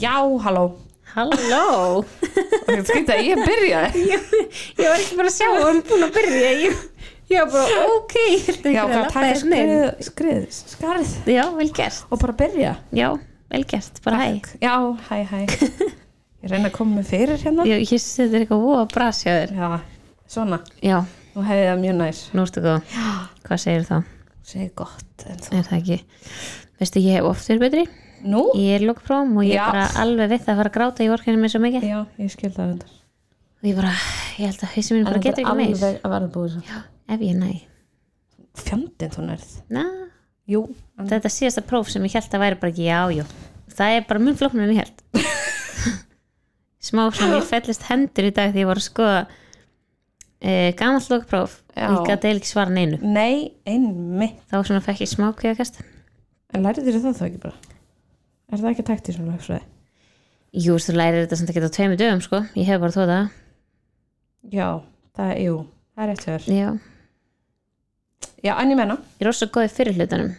Já, halló. Halló. Og ég byrjaði. Ég, ég var ekki bara að sjá að hann búin að byrja ég, ég var bara ok Já, hvað niður. skrið, skrið, skarið Já, vel gert. Og bara byrja. Já, vel gert, bara hæ. Já, hæ, hæ. Ég reyna að koma með fyrir hérna. Ég, ég sé þetta er eitthvað voða brasja þér. Já, svona. Já, Nú hefði það mjög nær. Nú ertu góð. Hvað segir þá? Segir gott en þú. Er það ekki? Veistu, ég hef oft verið betri Nú? Ég er lokprófum og ég er bara alveg við það að fara að gráta í orkinu mér svo mikið. Já, ég skil það undar og ég bara, ég held að hausin mín bara getur ekki meir. alveg að verða búið svo Já, ef ég næ. Fjandinn þú nærð. Na, Jú, en þetta síðasta próf sem ég held að væri bara ekki já, já það er bara mun flóknur en ég held smá svona ég fellist hendur í dag því ég var að skoða e, gamall lokpróf Já. ég gæti eiginlega ekki svara neinu. Nei, einmitt. Þá svona fekk ég smá kvíðakast En lærið þér það þá ekki bara? Er það ekki takt í svona lögsvæði? jú, þú lærir þetta samt ekki á tveimur dögum sko, ég hef bara þóða Já, það er, jú, það er rétt hjá þér. Já, Já, en ég menna ég er óssvo góð í fyrir hlutanum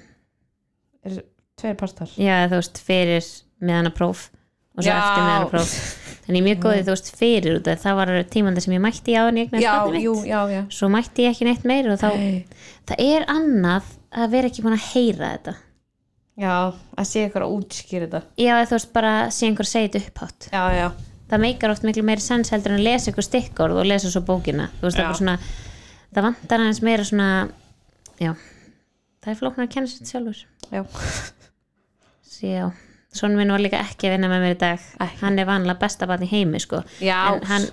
er tveir partar? Já, þú veist, fyrir meðana próf og svo Já. eftir meðana próf. Þannig ég er mjög góð í, þú veist, fyrir út af það var tímandi sem ég mætti í áðan ég eignast Já, mitt. jú, já, já. Svo mætti ég ekki neitt meir og þá, það er annað að vera ekki búin að heyra þetta Já, að sé ykkur að útskýra þetta. Já, þú veist, bara sé einhver segja þetta upphátt. Já, já, það meikar oft miklu meiri sens heldur en að lesa ykkur stikkorð og lesa svo bókina. Þú veist, það, er bara svona, það vantar aðeins meira svona já, það er flóknar að kenna sér sjálfur. Já. Já, svona minn var líka ekki að vinna með mér í dag. Ekki. hann er vanlega besta barn í heimi sko. Já, en hann,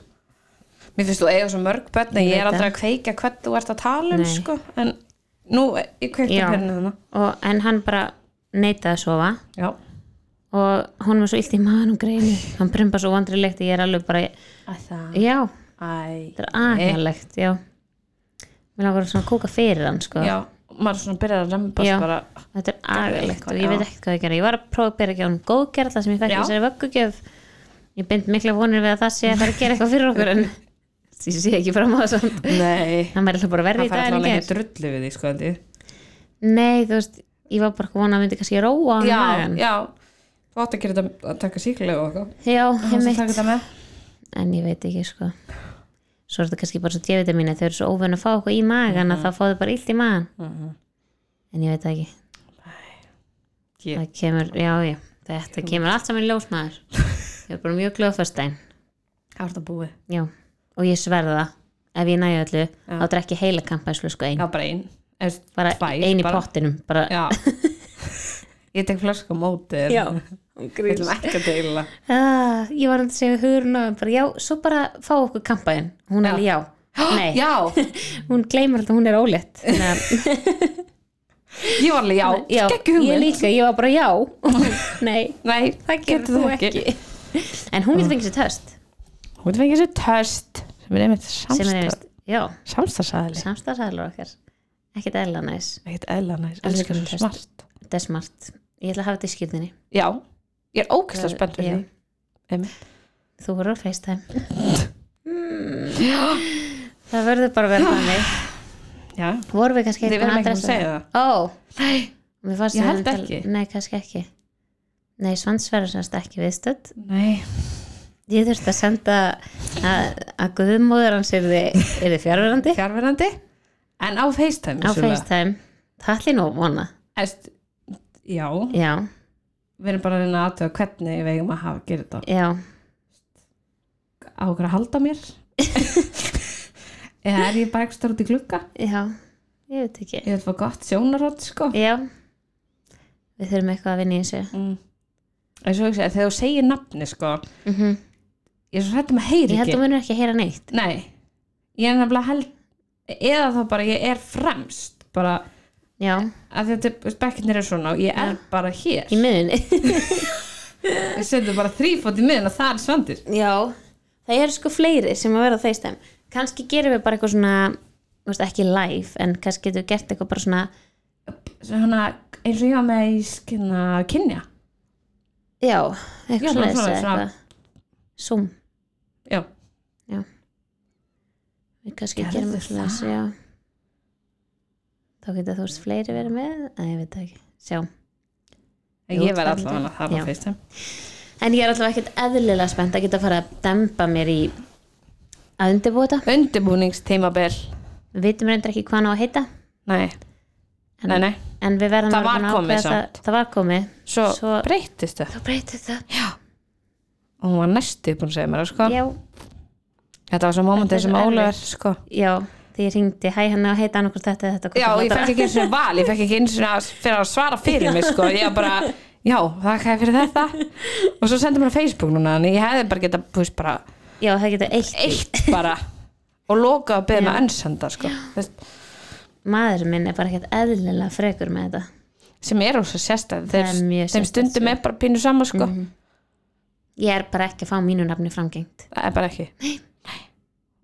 mér finnst þú eiga svo mörg börn að Ég er aldrei að kveika hvern þú ert að tala um, sko. En nú, ég kveikti Já. hérna þannig en hann bara neitaði að sofa. Já, og hún var svo illt í maðanum greinu hann prumpa svo vandrilegt ég er alveg bara, að það? Já, Æ, þetta er aðhjálegt já. Mér langar að svona kúka fyrir hann sko. Já, maður svona byrjar að rembast Já. bara þetta er eitthvað, og ég veit ekkert hvað ég gera ég var að prófa að byrja ekki á hann góðgerð það sem ég fekk Já. þessari vöggugjöf. Ég bind mikla vonir við að það sé að fara að gera eitthvað fyrir okkur en ég sé ekki fram á það samt Nei, hann væri alltaf bara verri það í fær dag en alltaf í ekki gerð drullu við því, sko held ég. Nei, þú veist, ég var bara vona að myndi kannski róa Já, já. Þú átt að gera þetta að taka síklega og eitthvað. Já, Það að þetta með. En ég veit ekki sko. Svo er þetta kannski bara svo djefita mín þau eru svo óvön að fá eitthvað í magan að þá fá þau bara illt í magan en ég veit það ekki. Ég- það kemur, já já. Þetta kemur allt saman í ljósmaður ég er bara mjög glöð fyrst Það er þetta búið já, og ég sverða. Það ef ég næju öllu, þá drekki heila kampæslu sko ein, Já, bara ein Eða bara tvær, ein í bara. pottinum bara, Já. Ég tek flösku á móti þér. Já, Við ætlum ekki að deila. Ah, ég var að segja hugurinn og bara já, svo bara fá okkur kampæn hún er alveg já, nei. Já, hún gleymur alltaf, hún er að ég var alveg já, Já, ég líka, ég var bara já. Nei, Nei, það getur þú ekki. En hún getur fengið sér töst. Hún er fengið sér töst sem er einmitt er já, Samstagsæðli samstagsæðlur okkar ekkert eðla næs, Ekkert eðla næst Elskar svo smart. Þetta er smart. Ég ætla að hafa þetta í. Skýrðinni Já, ég er ógæslega spennt fyrir því. Þú voru á FaceTime. Mm. Það verður bara vera þannig. Já, Vorum við kannski þið eitthvað það? Ó, Nei, Ég held ekki. Nei, kannski ekki. Nei, Svansverður semst ekki viðstödd. Nei. Ég þurfti að senda að, að guðmóður hans er þið fjárverandi Fjárverandi En á FaceTime á. FaceTime. Það ætli nú vona. Æst, Já, Já, við erum bara að reyna að aðtöða hvernig við eigum að hafa að gera þetta. Já, á okkur að halda mér? Eða er ég bara ekki starf út í glugga? Já Ég veit ekki. Ég vil fá gott sjónarótt sko. Já. Við þurfum eitthvað að vinna í þessu. Mm. ég, þegar þú segir nafni sko mm ég er svo hrættum að heyri Ég held ekki. að munur ekki að heyra neitt. Nei, ég er nefnilega held eða þá bara ég er fremst bara Já, að þetta spekkinir er svona og ég er bara hér. Í miðunni ég setur bara þrýfót í miðin og það er svandir. Já, það eru sko fleiri sem að vera á FaceTime. Kannski gerum við bara eitthvað svona veist, ekki live, en kannski getum við gert eitthvað bara svona svona eins og ég var með í skina kynja. Já, Já, eitthvað svona- svona, svona- eitthvað. Zoom, já, við kannski gerum eitthvað það. svona Já. Þá geta þú veist fleiri verið með Æ, ég veit ekki, sjá. En Jú, ég verð það myndi- allavega að hafa já. FaceTime en ég er alltaf ekkert eðlilega spennt að geta að fara að dempa mér í að undirbúa þetta. Undirbúningstímabil. Við vitum reyndar ekki hvað ná að heita. Nei, nei, nei. en við verðum að að ákveða það, það var komið. Svo, Svo- breytist það. Þá breytið það. Og hún var næstu búin að segja mér sko. Já, þetta var svo mómentið sem erfitt. sko. Já, því ég ringdi hæ hann að heita annarkvort þetta þetta já, ég fekk ekki eins og val, ég fekk ekki eins og fyrir að svara fyrir mig sko, ég bara já, þakka ég fyrir þetta. Og svo sendi mér á Facebook núna, en ég hefði bara getað þú veist bara, já, það getur eitt, eitt bara og lokað að beða með önsenda sko, maður minn er bara ekkert eðlilega frekur með þetta. Sem er ósað sérstæð þeim stundum sko. er bara pínu saman sko, ég er bara ekki að fá mínu nafni framgengt. Það er bara ekki. Nei.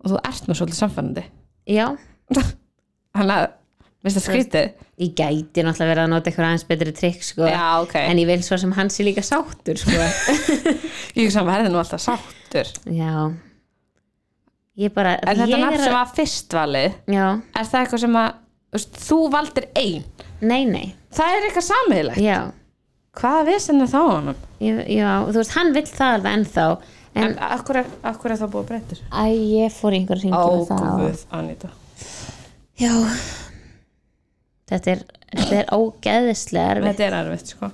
Og þú ert nú svolítið samfannandi já, þannig að, veist það skrítið. ég gæti náttúrulega verið að nota eitthvað aðeins betri trikk sko. já, ok, en ég vil svo sem hann sé líka sáttur sko. ég að verði nú alltaf sáttur. Já. Ég bara en þetta nafn er sem var fyrst valið? Já, er það eitthvað sem að veist, þú valdir ein? Nei nei. Það er eitthvað samiðilegt já, hvaða vesen er þá honum? Já, þú veist hann vill það alveg ennþá en, en akkur er, akkur er það búið þessu? Æ, ég fór í einhver hringir með það. og- Guð, Anita já. Þetta er, þetta er ógeðislega erfitt. Þetta er erfitt sko.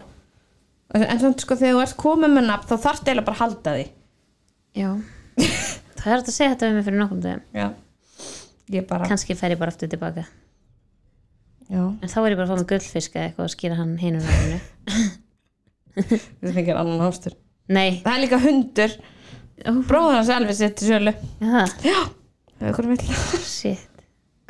En þannig sko þegar þú ert komið með nafn þá þarf eiginlega bara að halda því. Já. Það er hægt að segja þetta við mig fyrir nokkrum dögum. Já. Ég bara kannski fer ég bara aftur tilbaka. Já. En þá er ég bara að fá mig gullfisk eða eitthvað og skýra hann hinu nafninu. Þetta fengir annan ástur nei, það er líka hundur bróður hans Elvis sitt í sölu. Já, já. Ef ykkur vill. Shit.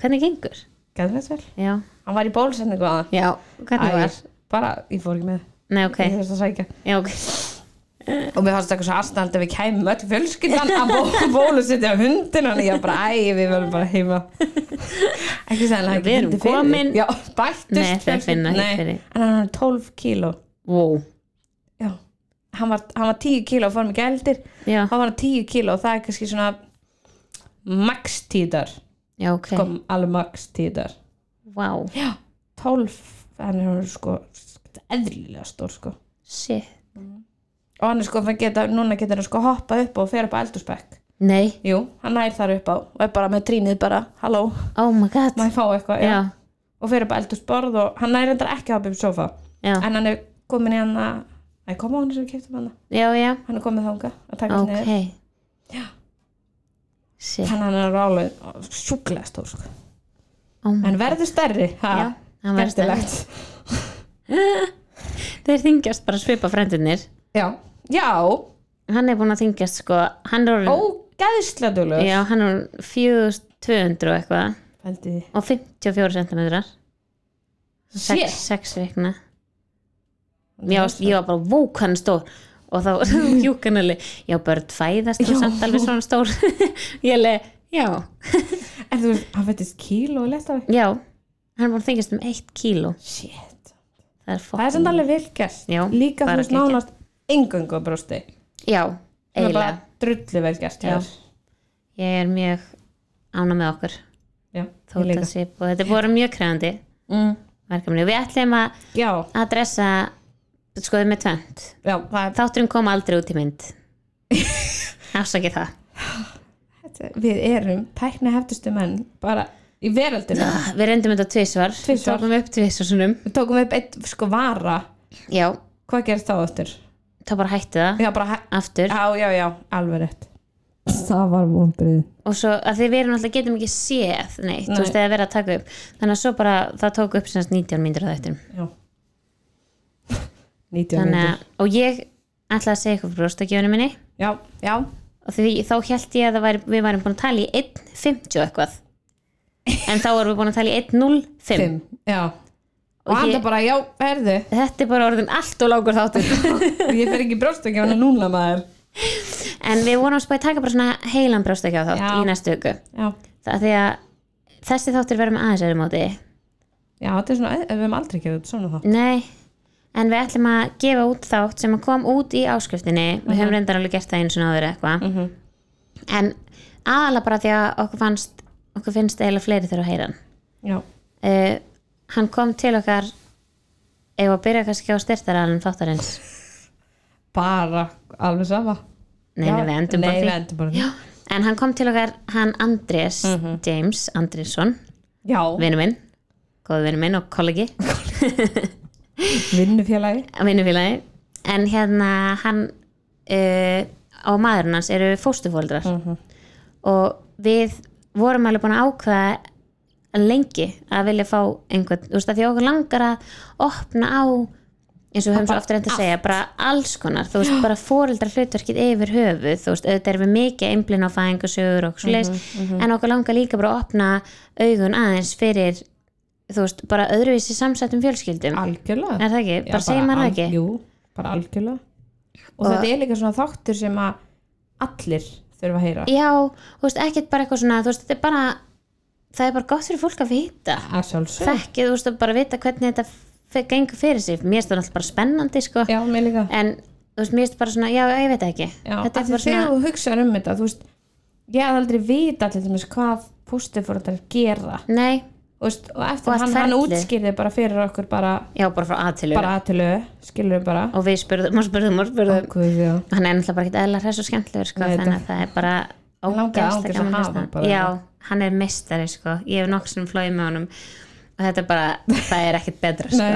Hvernig gengur? gæðveit vel. Já, hann var í bólusendingu að já, hvernig var? bara ég fór ekki með. Nei, ok, ég þurfti að sækja. Já, ok. Og mér fannst eitthvað svo aðstæðan að við kæmum öll fjölskyldan að bó bólusetja hundin og ég bara, æ, við verðum bara heima ekki sæðan Við erum komin. já, bættust Nei, þeir fjölskyldan- finna hitt Nei, fyrir. en hann var 12 kíló. Wow. Já, hann var, hann var 10 kíló og fór með gældir, já, hann var 10 kíló og það er kannski svona max tíðar, já, ok. Kom alveg max tíðar wow, já, 12 hann er sko eðlilega stór sko. Shit. Og hann er sko, hann geta, núna getur hann sko hoppa upp og fer upp á eldurspekk nei, Jú, hann nær þar upp á og er bara með trínið bara, halló, oh my god. Má ég fá eitthvað? Já, og fyrir bara eldursporð og hann nær reyndar ekki að hoppa upp í sofa já, en hann er komin í hann að Æ, koma hann sem við keftum hann já, já. Hann er komið þanga að taka ok okay. niður já. Shit, hann hann er rálega sjúklega stór sko. oh en verður stærri. Ha, Já, hann verður skemmtilegt. þeir þingjast bara svipa frendunir já, já, hann er búin að þingjast sko. Er ógæðislega duglegur já, hann er orðin 4200 og eitthvað. Pældi því. og 54 cm Shit. 6, 6 vikna já, ég var bara vók hann er stór. Og þá hjúkanali já, börn fæðast og samt alveg svona stór. Ég leið, já. En þú hann fættist kíló já, hann að þingjast um 1 kíló. Shit, það er, það er samt alveg gert. Já, líka þú veist nánast engöngu á brjósti. Já, eiginlega. drullu þér. ég er mjög ána með okkur. Já, og þetta er búin mjög krefandi mm. verkefni og við ætlum að já, adressa skoðum með tvönd þátturinn kom aldrei út í mynd. Afsakið það. Þetta, við erum tækni heftustu menn bara í veröldinu við reyndum þetta tvisvar. Við tókum upp tvisvarsunum. Við tókum upp eitt sko vara. Já, hvað gerist þá eftir? þá bara hætti það. Já, bara, hæ- aftur. Já, já, já, alveg rétt. Það var vonbrið og svo að því við erum alltaf getum ekki séð neitt, Nei. þú veist, eða verið að taka upp. Þannig að svo bara, það tók upp semst 19 mínútur á þættinum. Já. 19 þannig að, og ég ætla að segja eitthvað frá brjóstakjöfunum minni. Já, já, og því þá held ég að væri, við værum búin að tala í 1.50 og eitthvað. En þá erum við búin að tala í 1.05 5 já. Og hann er bara, já, verðu þetta er bara orðin allt og lágur þáttur. Ég fer ekki brjóst ekki á hana núna maður. En við vorum að spæði taka bara svona heilan brjóstakjöf þátt Já. í næstu já, það því að þessi þáttur verður með aðeins erum móti. Já, þetta er svona við hefum aldrei gefið svona þá nei, en við ætlum að gefa út þátt sem að kom út í áskriftinni. Við höfum reyndar alveg gert það eins og náður eitthvað. Mhm. en aðalega bara því að okkur fannst okkur finnst eiginlega fleiri þurfa að heyra hann. Já, uh, hann kom til okkar ef að byrja kannski á styrtaralinn þáttarins? Bara alveg sama. Nei, nei, við endum nei, bara því endum bara en hann kom til okkar, hann Andrés Mhm. James Andrésson, já, vinnu minn góðu vinnu minn og kollegi vinnufélagi vinnufélagi en hérna hann uh, á maðurinn hans eru fóstufóldrar Mhm. og við vorum alveg búin að ákveða lengi að vilja fá einhvern, þú veist að því okkur langar að opna á eins og við höfum svo ofta reynd að segja, bara alls konar. Þú veist, bara fóreldrar hlutverkið yfir höfuð. Þú veist, auðvitað erum við mikið einblinn á fæðingasögur og svo leis, en okkur langar líka bara að opna augun aðeins fyrir þú veist, bara öðruvísi samsættum fjölskyldum. Algjörlega. Er það ekki, Já, bara segir maður það al- ekki? jú, bara algjörlega. Og, Og- þetta er líka svona þáttur sem að allir þurfa að heyra. Já, þú veist, ekkert bara eitthvað svona þú veist, þetta er bara það er bara gott fyrir fólk að vita. Að sjálfsög þekkið, þú veist, að bara vita hvernig þetta fe- gengur fyrir sig, mér finnst það alltaf bara spennandi sko, já, mér líka. En þú veist, mér finnst bara svona, já, ég veit það ekki. Já, þetta er bara þegar svona, þú hugsaður um þetta þú veist, ég hafði aldrei vita allir þess hvað fósturfórdar gera. Nei, veist, og eftir Og hann, hann útskýrði bara fyrir okkur bara, já, bara frá aðtilu bara aðtölu skilur bara. Og við spurðum og spurðum og spurðum. Já. hann er náttúrulega bara ekkert eðla hress og skemmtilegur sko, þannig að það er bara að gaman já, hann er mistari sko. ég hef nokkuð sem flóið með honum og þetta er bara, það er ekkert betra sko.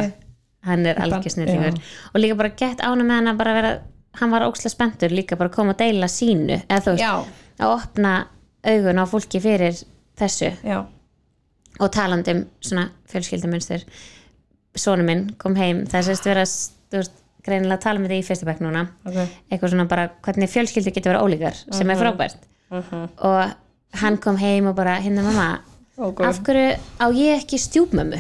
Hann er algjör snillingur. já. og líka bara gett ánum með hann að bara vera hann var ókslega spenntur líka bara að koma að deila sínu eða þú veist, já, að opna augun á fólki fyrir þessu. Já, og talandi um svona fjölskyldumunstur sonu minn kom heim það sérst vera þú veist, greinilega að tala með þetta í fyrsta bekk núna. Ok. Eitthvað svona bara hvernig fjölskyldur getur verið ólíkar sem er frábært. Og hann kom heim og bara hérna mamma Ok. af hverju á ég ekki stjúpmömmu?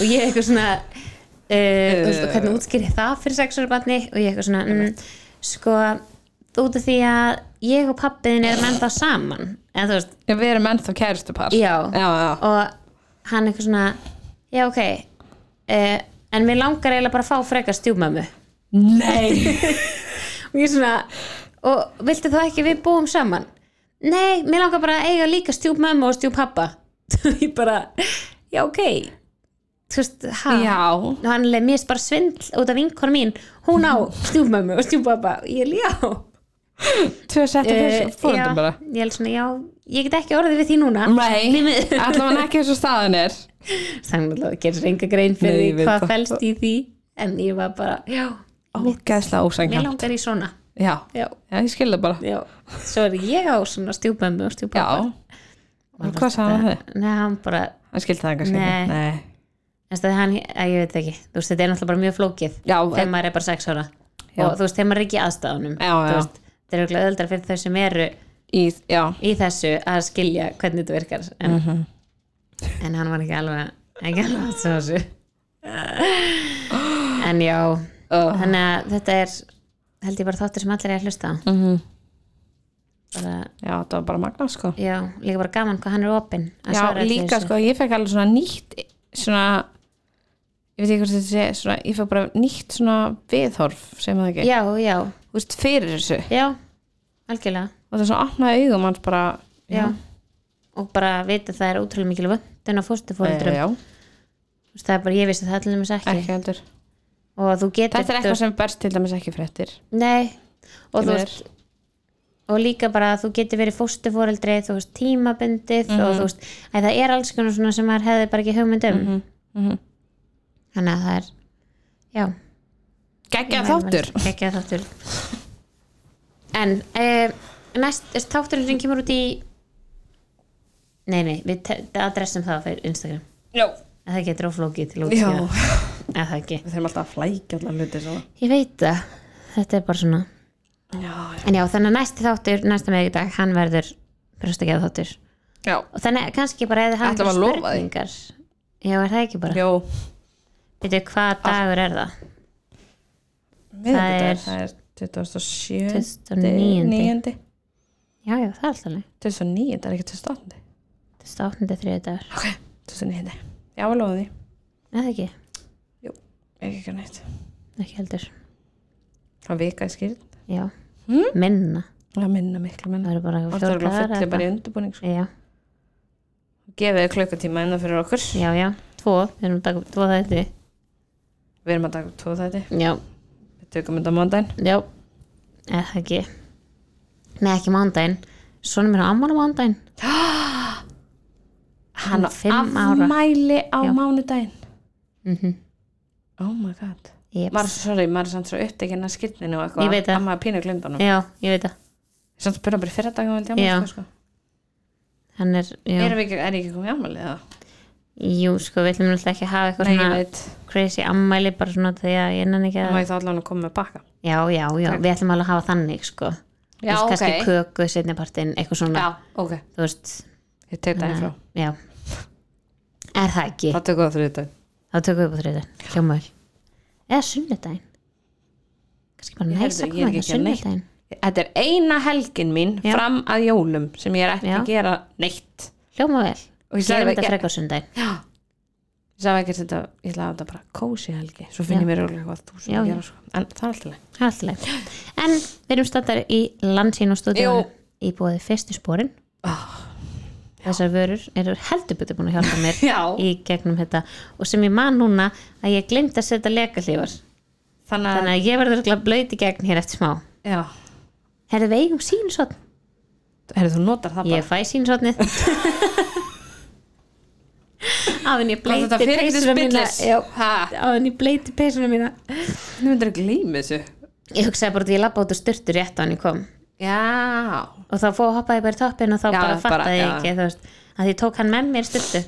Og ég eitthvað svona uh, veist, hvernig útskýr ég það fyrir sexuára barni? Og ég eitthvað svona mm, sko út af því að ég og pappiðin erum ennþá saman. En þú veist, við erum ennþá kærustupar. Já, já, já. og hann eitthvað svona já ok uh, en mér langar eiginlega bara að fá frekar stjúpmömmu. Nei. Og ég svona og viltu þá ekki við búum saman? Nei, mér langar bara að eiga líka stjúp mömmu og stjúp pappa ég bara, já ok. Þú veist, ha? Já, og hann leið mér bara svindl út af vinkonu mín. Hún á stjúp mömmu og stjúp pappa og ég já tvö setta Eh, fyrir já, fóröldum bara. ég er svona, já, ég get ekki orðið við því núna. Nei, allavega ekki eins og staðan er. Þannig að gerir enga grein fyrir Nei, hvað það. fælst í því en ég var bara, já, Ógæðslega mér ósangjönd langar í svona. Já, já, já, ég skil það bara. Já, svo er ég á svona stjúp mömmu og stjúp Já, hvað sagði þið? Nei, hann bara, Hann skildi það Nei. ekki. Nei. það hann, að, ég veit ekki. Þú veist, þetta er náttúrulega mjög flókið Já, þegar maður er bara sex ára. Já. og þú veist, þegar maður er ekki í þetta er auðvitað öðuldar fyrir þau sem eru í, í þessu að skilja hvernig þetta virkar en, Mhm. en hann var ekki alveg ekki alveg að þessu. En já uh, þannig að þetta er held ég bara þáttur sem allir er að hlusta mm bara, já, það var bara magna sko. Já, líka bara gaman hvað hann er opinn Já, líka sko, ég fekk alveg svona nýtt svona ég veit ekki hvort þetta sé, svona, ég fekk bara nýtt svona viðhorf, sem það ekki? Já, já, veist, fyrir þessu. Já, algjörlega. Og það er svona opnaði augum hans bara já. og bara vita að það er ótrúlega mikil vöndun á fóstufóldrum já, það er bara, ég vissi það allir með ekki. Ekki heldur. Þetta er eitthvað sem berst til dæmis ekki fréttir. Nei, og þú veist og líka bara að þú getur verið fóstufóreldri þú veist, tímabundið og þú veist, að það er alls konar svona sem maður hefði bara ekki hugmynd um. Mhm. þannig að það er já, Gekkja þáttur. ekki þáttur. En eh, næst, þátturinn sem kemur út í nei, nei, við adressum það fyrir Instagram. Já, að það getur óflókið til að já. eða það ekki, Við þurfum alltaf að flækja allar hluti svona. ég veit það. Þetta er bara svona. Já, já. en já, þannig að næsti þáttur, næsta meðvíkudag hann verður brjóstakjað þáttur. Já, og þannig kannski bara eða hann að því? spurningar já, er það ekki bara? Jó, veitu, hvað dagur er það? Miðvikudagur, er- það er 27. 29.. 9. já, já, það er alltaf leið 29, það er ekki 28. 28. þriði dagur, Ok, 29. Já, við lofaði því. eða ekki, Ekki ekki neitt. ekki heldur Það vikaði skýrt. já, Hmm? minna Það minna miklu minna. það eru bara er eða bara í undirbúning. Sko. já, Gefið þið klukkutíma innan fyrir okkur. já, já, tvo við erum að taka upp tvo þetta Við erum að taka upp tvo þetta. já, tökum þetta mándaginn já, eða það ekki. Nei ekki mándaginn svona mér á ammál á mándaginn hann á afmæli á mánudaginn? Mm oh my god. Jeps. maður, sorry, maður er upptekinn að skilninu og eitthvað. Það. að maður pínu glimdanum já, ég veit það. Samt spyrna bara í fyrra dag og Já. veldi sko. hann er, já, ekki, er ég ekki komið afmæli eða? Jú sko við ætlum náttúrulega ekki að hafa eitthvað nei, ég svona veit, crazy ammæli bara svona því að ég nenni ekki það að má ég þá allan að koma með bakka já, já, já, við ætlum alveg að hafa þannig sko. Já, Þú veist, kannski ok. köku setnipartin, eitthvað svona. Já, ok, þú veist, ég tek það frá. já. Er það ekki, það tökum það þrjóðu dag þá tökum við upp á þriðin hljómaður, eða sunnudaginn. Kannski bara Ég næst að ég er koma ekki þetta að neitt. sunnudaginn. Þetta er eina helgin mín Já. fram að jólum sem ég er ekki Já. að gera neitt. Hljóma vel, og ég sagði þetta frekar sunnudaginn já, ég sagði ekki þetta ég ætlaði að þetta bara kósi helgi svo finn ég mér örugglega eitthvað þú sem gera sko en það er alltaf leið. En við erum staddar í landsín og stúdíun Jú. í búið fyrstu spórin. oh, Þessar vörur eru heldur betur búin að hjálpa mér í gegnum þetta og sem ég man núna að ég glemt að setja lekahlífar. þannig Þannig að ég verður örugglega blöyt í gegn hér eftir smá. Herðu við eigum sínsotn? herri þú notar það Ég fæ sínsotnið. Áðun ég bleiti peysuna mína. áðun ég bleiti peysuna mína. þú myndir ekki glými þessu. Ég hugsaði bara að ég labba út og styrtu rétt á hann ég kom. já, og þá fóð hoppaði bara í toppin og þá Já, bara fattaði ég ekki veist, að því tók hann með mér styrtu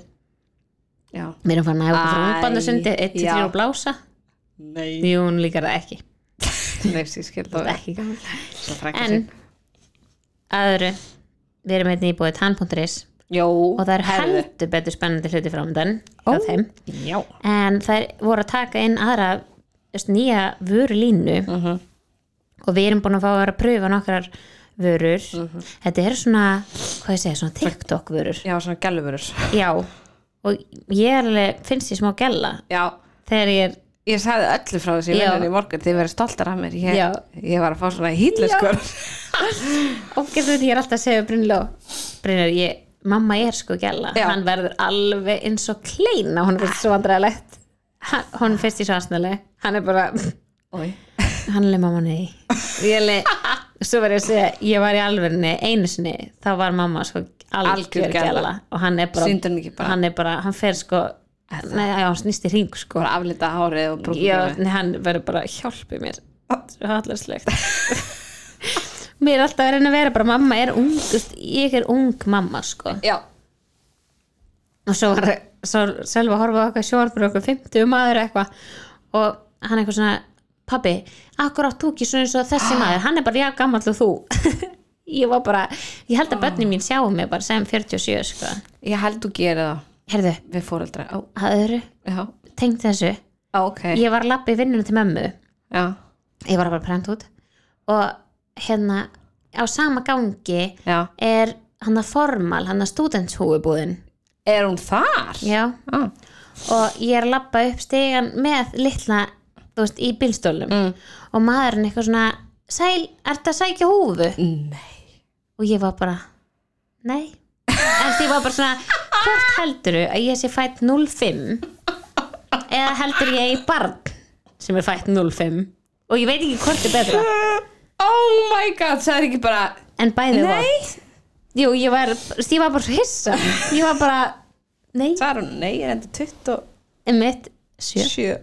já. Mér erum fann að hafa Æ, okkur frúmbandasundi 1 til já. 3 og blása. Jú, hún líkar það ekki. Nei, ég skil það er en aðru við erum hérna í búið tann.is Jó, og það er herðu. heldur betur spennandi hluti framöndan hjá þeim. Já, en það voru að taka inn aðra veist, nýja vörulínu. Mhm. og við erum búin að fá að vera að pröfa nokkrar vörur. Mhm. þetta er svona, hvað ég segja, svona TikTok vörur já, svona gælufurur Já, og ég er alveg, finnst ég smá gælla Já, þegar ég er, ég sagði öllu frá þessi Já. vinnunni í morgun þið verið stoltar af mér. Ég, Já. ég var að fá svona hýtliskur ógeðslega ég er alltaf að segja Brynló, Brynló, ég, mamma er sko gælla, Já. hann verður alveg eins og kleina, hún finnst svo vandræðilegt Hann- hún finnst í svo aðsnæli hann er bara, hann er mamma nei. Ég leið, svo var ég að segja ég var í alvörinu einu sinni þá var mamma sko algjör gælla og hann er bara, hann ekki bara? hann er bara, hann fer sko nei, já, hann snýst í hring sko. Aflita hárið og nei, hann verður bara hjálpi mér. Svo hallarslegt mér er alltaf reyna að vera bara mamma er ung, veist, ég er ung mamma sko. Já, og svo var svo selva að horfa á okkar sjórfur okkur 50 maður eitthvað. Og hann eitthvað svona pabbi, akkur átt þú ekki svona eins og þessi maður? Hann er bara já gammal og þú. Ég var bara, ég held að börnin mín sjáum mig bara sem 47 sko. Ég held þú gerir það. Herðu, við fóreldra Ó, að öðru, Já, tengt þessu. Á, ok. Ég var að lappa í vinnunum til mömmu. Já, ég var að bara prent út. Og hérna á sama gangi já er hann að formal, hann að stúdentshúfubúðin Er hún þar? já, ah. og ég er að lappa upp stegan með litla þú veist, í bílstólum mm. og maðurinn eitthvað svona sæl, ertu að sækja húfu? Nei og ég var bara, nei en því var bara svona hvort helduru að ég sé fætt 05 eða heldur ég í barn sem er fætt 05 og ég veit ekki hvort er betra Oh my god, það er ekki bara en bæði Nei. vort jú, ég var, ég var bara hissa. Ég var bara, nei. Það er hún, nei, ég er enda 27 mitt, sjö,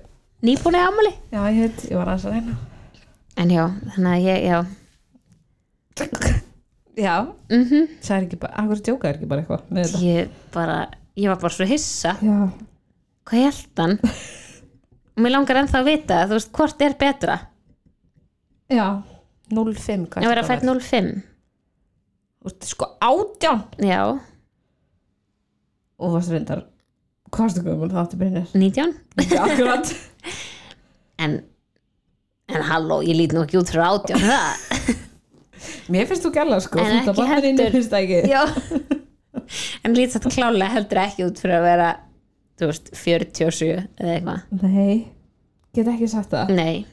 nýbúin eða amali Já, ég veit, ég var aðeins að reyna. En já, þannig að ég, já. Já, mm það er ekki bara, akkur djóka er ekki bara eitthvað ég bara, ég var bara svo hissa. Já, hvað held hann og mér langar ennþá að vita, þú veist, hvort er betra? Já 05, hvað að vera fætt 05 Þú ert sko átján. Já, Og varst reyndar Hvað varstu gömul það áttu byrjunir? 19 Ekki akkurat. En, en halló, ég lít nú ekki út frá 18 það Mér finnst þú gæla sko En þú að ekki heldur. já. En lít þetta klálega heldur ekki út fyrir að vera þú veist, 47 eða eitthvað. Nei, get ekki sagt það. Nei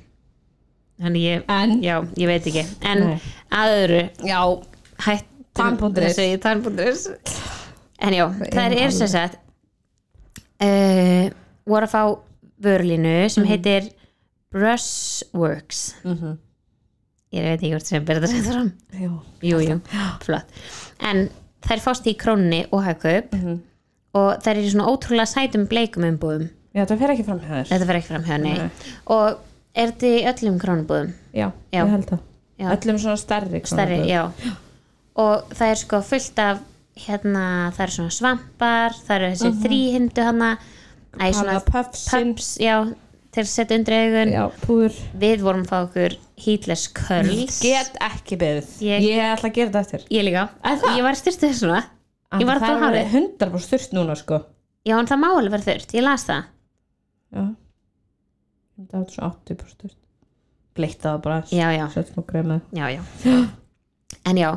þannig ég, En já, ég veit ekki en Nei. að öðru Já, hættum Tann.is. þessu í tann.is en já, það er sem sagt uh, voru að fá vörlínu sem Mhm. heitir Brushworks Mhm. ég veit ekki hvort sem byrja þetta fram Jú. jú, jú, flott en þær fást í krónni og hagkaup Mhm. og þær eru í svona ótrúlega sætum bleikum umbúðum Já, það fer ekki fram hjá þér þetta fer ekki fram hjá Nei. og er þetta í öllum krónubúðum? Já, Já. ég held það. Já. Öllum svona stærri stærri, krónubúðum. já. Og það er sko fullt af hérna, það eru svona svampar það eru þessi þríhindu hana. Æ, svona Palla puffsin pups, já til að setja undir augun. Já, púður. Við vorum að fá okkur heatless curls. Get ekki beðið. Ég- Ég, ætla að gera þetta eftir. Ég líka, Er það? ég var styrstuð svona. Ég var að fá hárið. 100% styrst núna sko. Já en það má alveg vera þurrt, ég las það. Já Það er svona 80% styrst Bleitt það bara já, já, já, já. En já,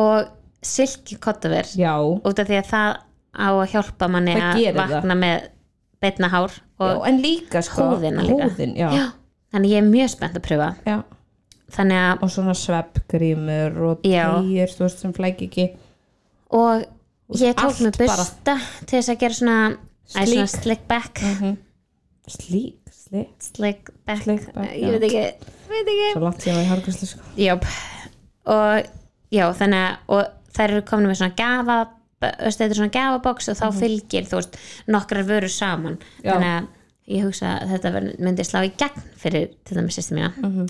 og silki kottaver Já. út af því að það á að hjálpa manni Það að vakna með beitna hár Já, og en líka sko húðina líka. Húðin, já. Já. þannig ég er mjög spennt að pröfa. Já. þannig að, Og svona sveppgrímur og Já. týr, þú veist, sem flæk ekki. Og ég tók allt með bara. busta til þess að gera svona, æ, svona slick back. Slík, slík? slick back, Slick back, ég veit ekki, veit ekki. Svo langt síðan í hárgræslu sko. Jáp. og já, þannig að og þær eru komin með svona gafa þetta er svona gafabox og þá fylgir þú veist, nokkrar vörur saman. Mhm. Já. þannig að ég hugsa að þetta verð- myndi slá í gegn fyrir til dæmis sýstum mína Mhm.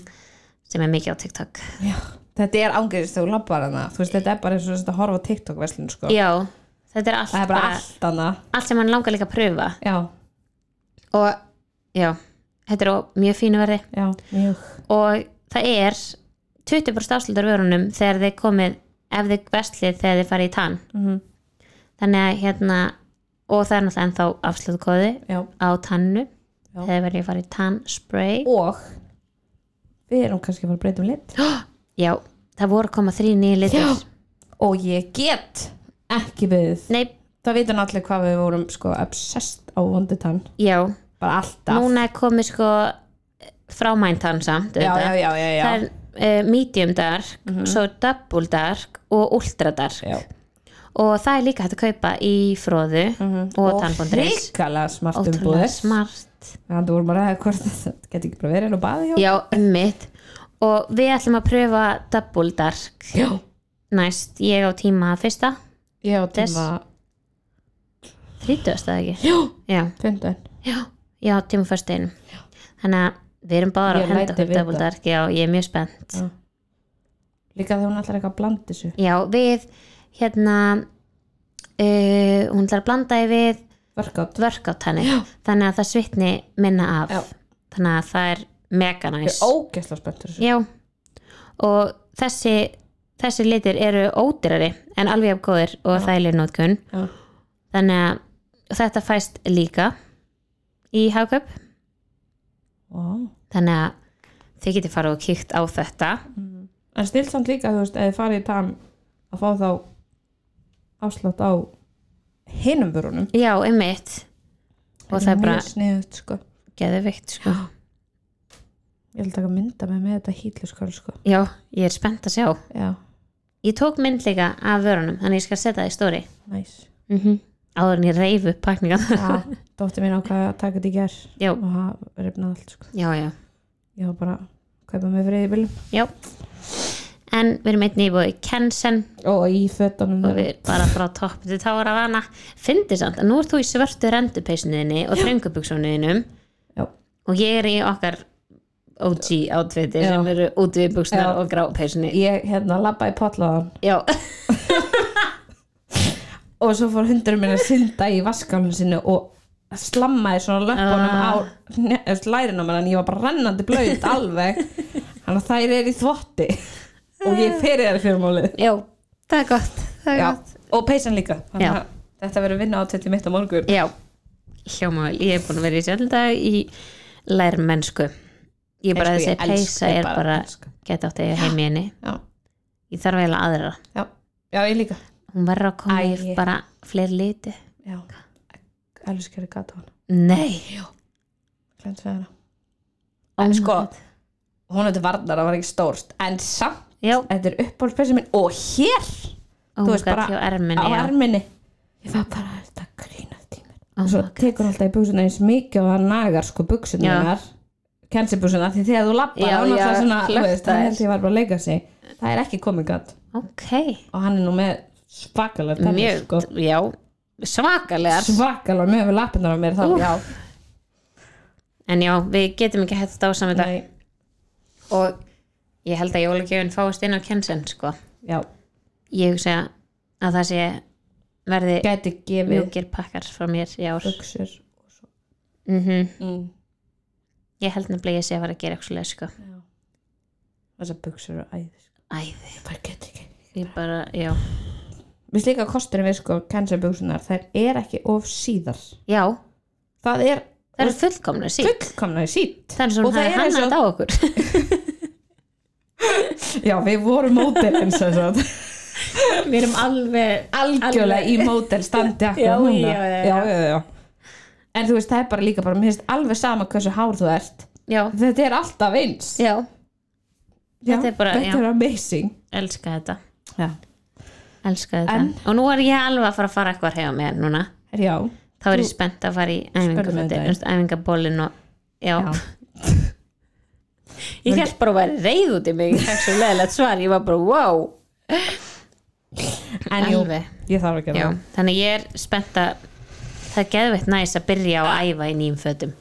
sem er mikið á TikTok. Já, þetta er ángæðist þegar þú labbar hana. Þú veist, þetta er bara eins og þetta að horfa á TikTok-verslun sko. Já, þetta er allt Það er bara allt hana allt sem hann langar líka að pröfa. Já, og já, þetta er á mjög fínu verði. Já, mjög. Og það er 20% afslutar vörunum þegar þið komið ef þið verslið þegar þið farið í tann Mhm. þannig að hérna og það er náttúrulega ennþá afslutakóði Já, á tannu þegar verið að fara í tannspray og við erum kannski að fara að breyta um lit. Já, það voru koma þrý nýju litur og ég get ekki beðið. Nei, það vitum allir hvað við vorum sko obsessed á vonditann já, bara alltaf. Núna er komið sko frá mæntann samt já, já, já, já, já. það er uh, medium dark svo double dark og ultra dark. Já. og það er líka hægt að kaupa í fróðu og, og tannbóndris hrikalega smart ótrúlega smart. Þannig að þú vorum bara að hvort þetta geti ekki bara verið að baði hjá. Já, ummitt og við ætlum að pröfa double dark já. næst, ég á tíma fyrsta. Ég á tíma 30. eða ekki? Já, já, 15 já, já tíma fyrsta einu þannig að við erum báðar Ég að henda læt þig okkur double vita. dark já, ég er mjög spennt. Já. líka þegar hún ætlar eitthvað að blanda þessu. Já, við hérna uh, hún ætlar að blanda við workout. henni. Þannig að það svitni minna af. Já. þannig að það er mega ég næs er ógeðslega spenntur já. Og þessi þessi litir eru ódýrari en alveg af góðir og þægileg nótkun Já. þannig að þetta fæst líka í hagköp wow. þannig að þið getið farið og kíkt á þetta. En stilt samt líka þú veist eða farið í tam að fá þá afslátt á hinum börunum já, einmitt. Og það er bara sniðut sko. geðvikt sko. ég vil taka mynda með með þetta hýtluskál sko. Já, ég er spennt að sjá. Já, ég tók mynd líka af vörunum þannig ég skal setja það í stóri næs mm áður en ég reyf upp pakningan já, dóttir mín ákvað að taka þetta í ger já, og það reyfnaði allt sko. Já, já, ég var bara að kaupa með friði bílum já. En við erum einnig í búið Kensen. Og í fötunum og við bara frá topp til tára af hana. Fyndi samt að nú ert þú í svörtu rendupeysuninni og þröngubuksuninum Já. og ég er í okkar OG átviti Já. sem eru út við buksnar Já. og grápeysunni. Ég hérna labba í potlaðan já, og svo fór hundurinn minn að synda í vaskálinu sinni og slammaði svona löpunum Ah. á lærinu mér en ég var bara rennandi blöyt alveg. Þannig að þær er í þvotti. Og ég fyrir þær fyrir málið já, það er gott það er gott. Og peysan líka þetta verður vinna á þetta mitt á morgun. Já, hljóma vel ég er búin að vera í sjálfdag í lærmennsku. Ég bara þessi ég peysa ég er bara bara geta átt að heim í henni. Ég þarf eiginlega aðra. Já, já, ég líka hún verður að koma í bara fleiri liti. Já, elskari gata hann nei, við hana. Oh En sko, hún hefði varnar, það var ekki stórst en samt, já, þetta er uppáhaldspeysa minn og hér oh Þú veist, God, bara erminni á erminni. Ég var bara að þetta grínast í mér. Oh og svo tekur hún alltaf í buksuna eins mikið og það nagar sko buksunar kensibúsuna því þegar þú lappar hann alltaf svona, hann held ég var bara að leika sig. Það er ekki komið gætt ok, og hann er nú með svakalega tennur mjög, sko. já svakalegar, svakalega með við lappinnar á mér þá, já, en já, við getum ekki hægt á saman þetta. Nei, og ég held að jólagjöfin fáist inn á kensen sko, já. Ég hugsa að það sé verði gæti gefið mjúkir pakkar frá mér í ár. buksur mm mm. ég held nefnilega ég sé að fara að gera eitthvað leið sko. þessar buksur og æði sko. æði, ég bara get ekki. Ég bara, já við slíka kosturinn við sko kensibúsunar þær er ekki of síðar. Já, það er það eru fullkomna sítt fullkomnaði sítt það er svo Og það er eins hannað og- þetta á okkur. Já, við vorum módelin sem sagt. Við erum alveg algjörlega í mótel standi akkur Já, núna. já, já, já. en þú veist, það er bara líka bara, mér finnst alveg sama hversu hár þú ert. Já, þetta er alltaf eins. Já, Já, þetta er bara- já. amazing. Elska þetta. Já, elska þetta og nú er ég alveg að fara að fara eitthvað hefa með núna. Já, þá er ég spennt að fara í um æfingabólin og já, já. ég held bara að vera reyð út í mig. Ég var bara wow. En jú, ég þarf að gera já, það. Þannig ég er spennt að það er geðveitt næs að byrja að æfa í nýjum fötum.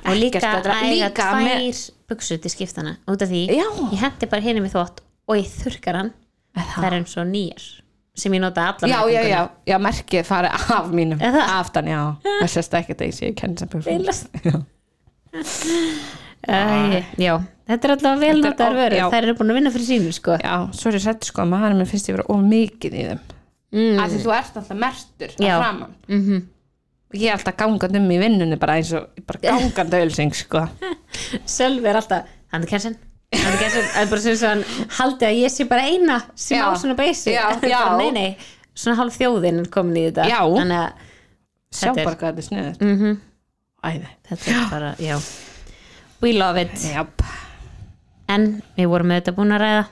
Og líka að Líka tvær með- buksur til skiptana. Út af því Já. ég hendi bara henni með þvott og ég þurrkar hann. Það er eins og nýjar sem ég nota allan já, já, já, já, merkið farið af mínum. Er það? aftan, já, það sést ekki að ég sé kensibúsum Bilast. já, Æ, já, þetta er alltaf vel er vörur. já. þær eru búin að vinna fyrir sínu sko. Já, svo er ég sett sko að maður mér finnst ég vera of mikið í þeim. Mm. af því þú ert alltaf mertur að framann mm og ég er alltaf gangandi um í vinnunni bara eins og bara gangandi ölsing sko. Sölvi er alltaf, hann er kersin er bara sem svo hann haldi að ég sé bara eina sem Já. á svona Já, já. nei, nei, svona hálf þjóðin er komin í þetta Já. þannig að sjá bara hvað þetta sniður mm æði þetta er bara, já we love it Jáp. en við vorum auðvitað búin að ræða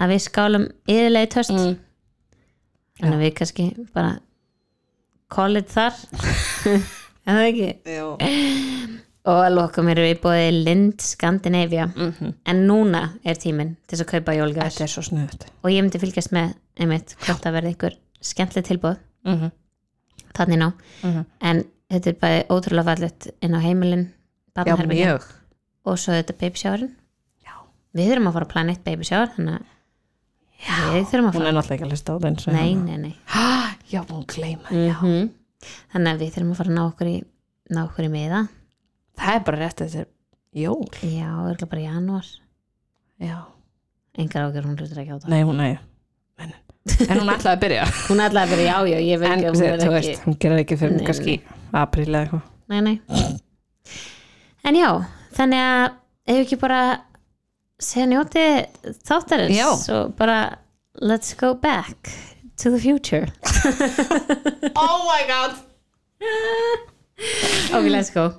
að við skálum yðurlega í töst Mm. að við kannski bara call it þar en það ekki Jú. Og að lokum erum við búið Lind Scandinavia Mhm. en núna er tíminn til að kaupa sniðut og ég myndi fylgjast með einmitt hvort það verði einhver skemmtileg tilbúð mm -hmm. þannig ná Mhm. en þetta er bæði ótrúlega fallet inn á heimilin já, og svo þetta baby showerin. Já. við þurfum að fara að plana eitt baby shower þannig að við þurfum að hún fara. er náttúrulega ekki að lista á svo nei, nei, nei. Já, hún gleyma mm þannig að við þurfum að fara að ná okkur í ná okkur í miða það er bara rétt þetta er jól. Já, örgulega bara í janúar. Já. engar ágjör, hún hlutur ekki á það. Nei, hún er en, en hún ætlaði að byrja. Hún ætlaði að vera já, já, ég veit en ekki að þú er veist, hún gerir ekki fyrir Nei, kannski apríl eða eitthvað. Nei, nei. En já, þannig að ef ekki bara segja njóti þáttarins Já. og bara let's go back to the future. Oh my god. Ok, let's go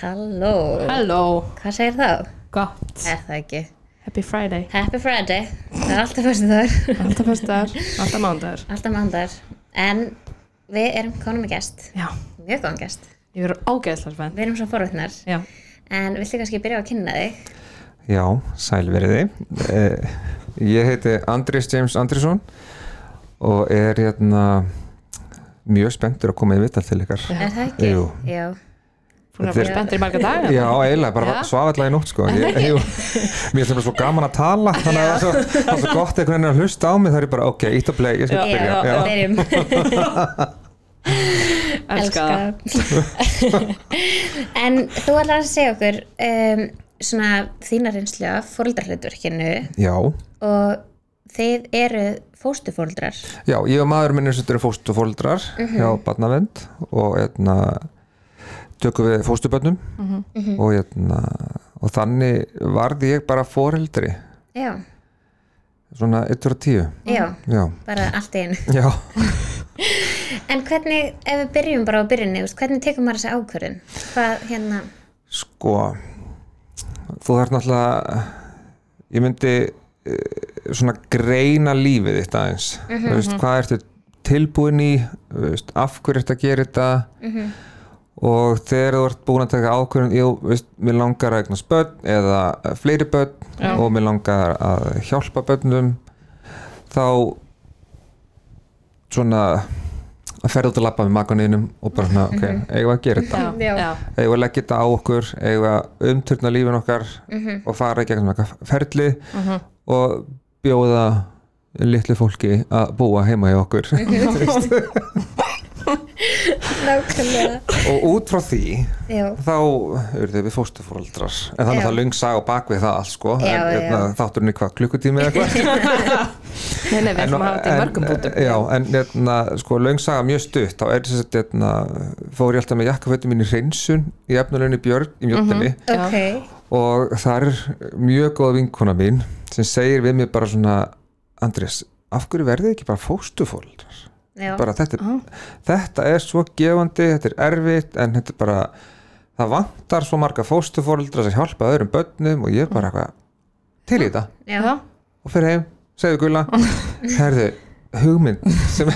Halló. Hello, Hvað segir þá? gott. Er það ekki? happy friday. Happy Friday. Það er alltaf fyrstu þar alltaf fyrstaðar, alltaf mándagar Alltaf mándar En við erum konum með gest. Já, Mjög góðan gest. Ég verður ágæðslar spennt. Við erum svo forvitnar. Já, En viltu kannski byrja á að kynna þig? Já, sælveriði. Eh, ég heiti Andrés James Andrisson og er hérna mjög spenntur að koma í vital til ykkar. Er það ekki? Jú. Já búin að Þetta vera er- spenntur í marga daga Já, eiginlega, bara Já. svaf allavega í nótt sko. Ég, jú, mér er bara svo gaman að tala þannig að það er svo, það er svo gott einhvern veginn að hlusta á mig það er ég bara, ok, ítt að play, ég skal byrja. Já, Já. byrjum elska það Elska. En þú ætlar að segja okkur um, svona þína reynslu af fóreldrahlutverkinu Já, og þið eru fóstufóreldrar já, ég og maður minn er svolítið fóstu fóldrar hjá Barnavend og hérna tökum við fóstubönnum og, hérna, og þannig varði ég bara fóreldri Já, svona 1 og 10 já, já, bara allt í einu. Já, En hvernig, ef við byrjum bara á byrjunni, hvernig tekur maður þessi ákvörðin? Hvað hérna, sko þú þarf náttúrulega ég myndi eh, svona greina lífið þitt aðeins. Þú veist, hvað ertu tilbúin í? Veist, af hverju ertu að gera þetta og þegar þú ert búin að taka ákvörðun jú, veist, mér langar að eignast börn eða fleiri börn Já. og mér langar að hjálpa börnum þá svona að ferða út að labba með makanínum og bara svona, ok, eigum við að gera þetta. Já, Já. já, eigum við að leggja þetta á okkur eigum við að umturna lífin okkar og fara í gegnum eitthvað ferli og bjóða litlu fólki að búa heima hjá okkur nákvæmlega. Og út frá því já, þá eru þau við fóstufóreldrar en þannig Já. að það löng sag og bakvið það allt sko. Já, en já. hérna, þátturinn í hvað klukkutími eða eitthvað? Nei, nei, við ætlum að hafa þetta í mörgum bútum já, en hérna, sko, löng saga mjög stutt. Þá er þess að hérna, fór ég alltaf með jakkafötum mín í hreinsun í efnuleginni Björn í mjöttinni Já. ok. Og það er mjög góð vinkona mín sem segir við mig bara svona Andrés, af hverju verðið ekki bara fóstufóreldrar já, bara þetta, er- þetta er svo gefandi þetta er erfitt en þetta er bara það vantar svo marga fóstufóreldra sem hjálpa öðrum börnum og ég er bara eitthvað til í þetta. Já, já, og fyrir heim, segðu gulla. Herðu, hugmynd sem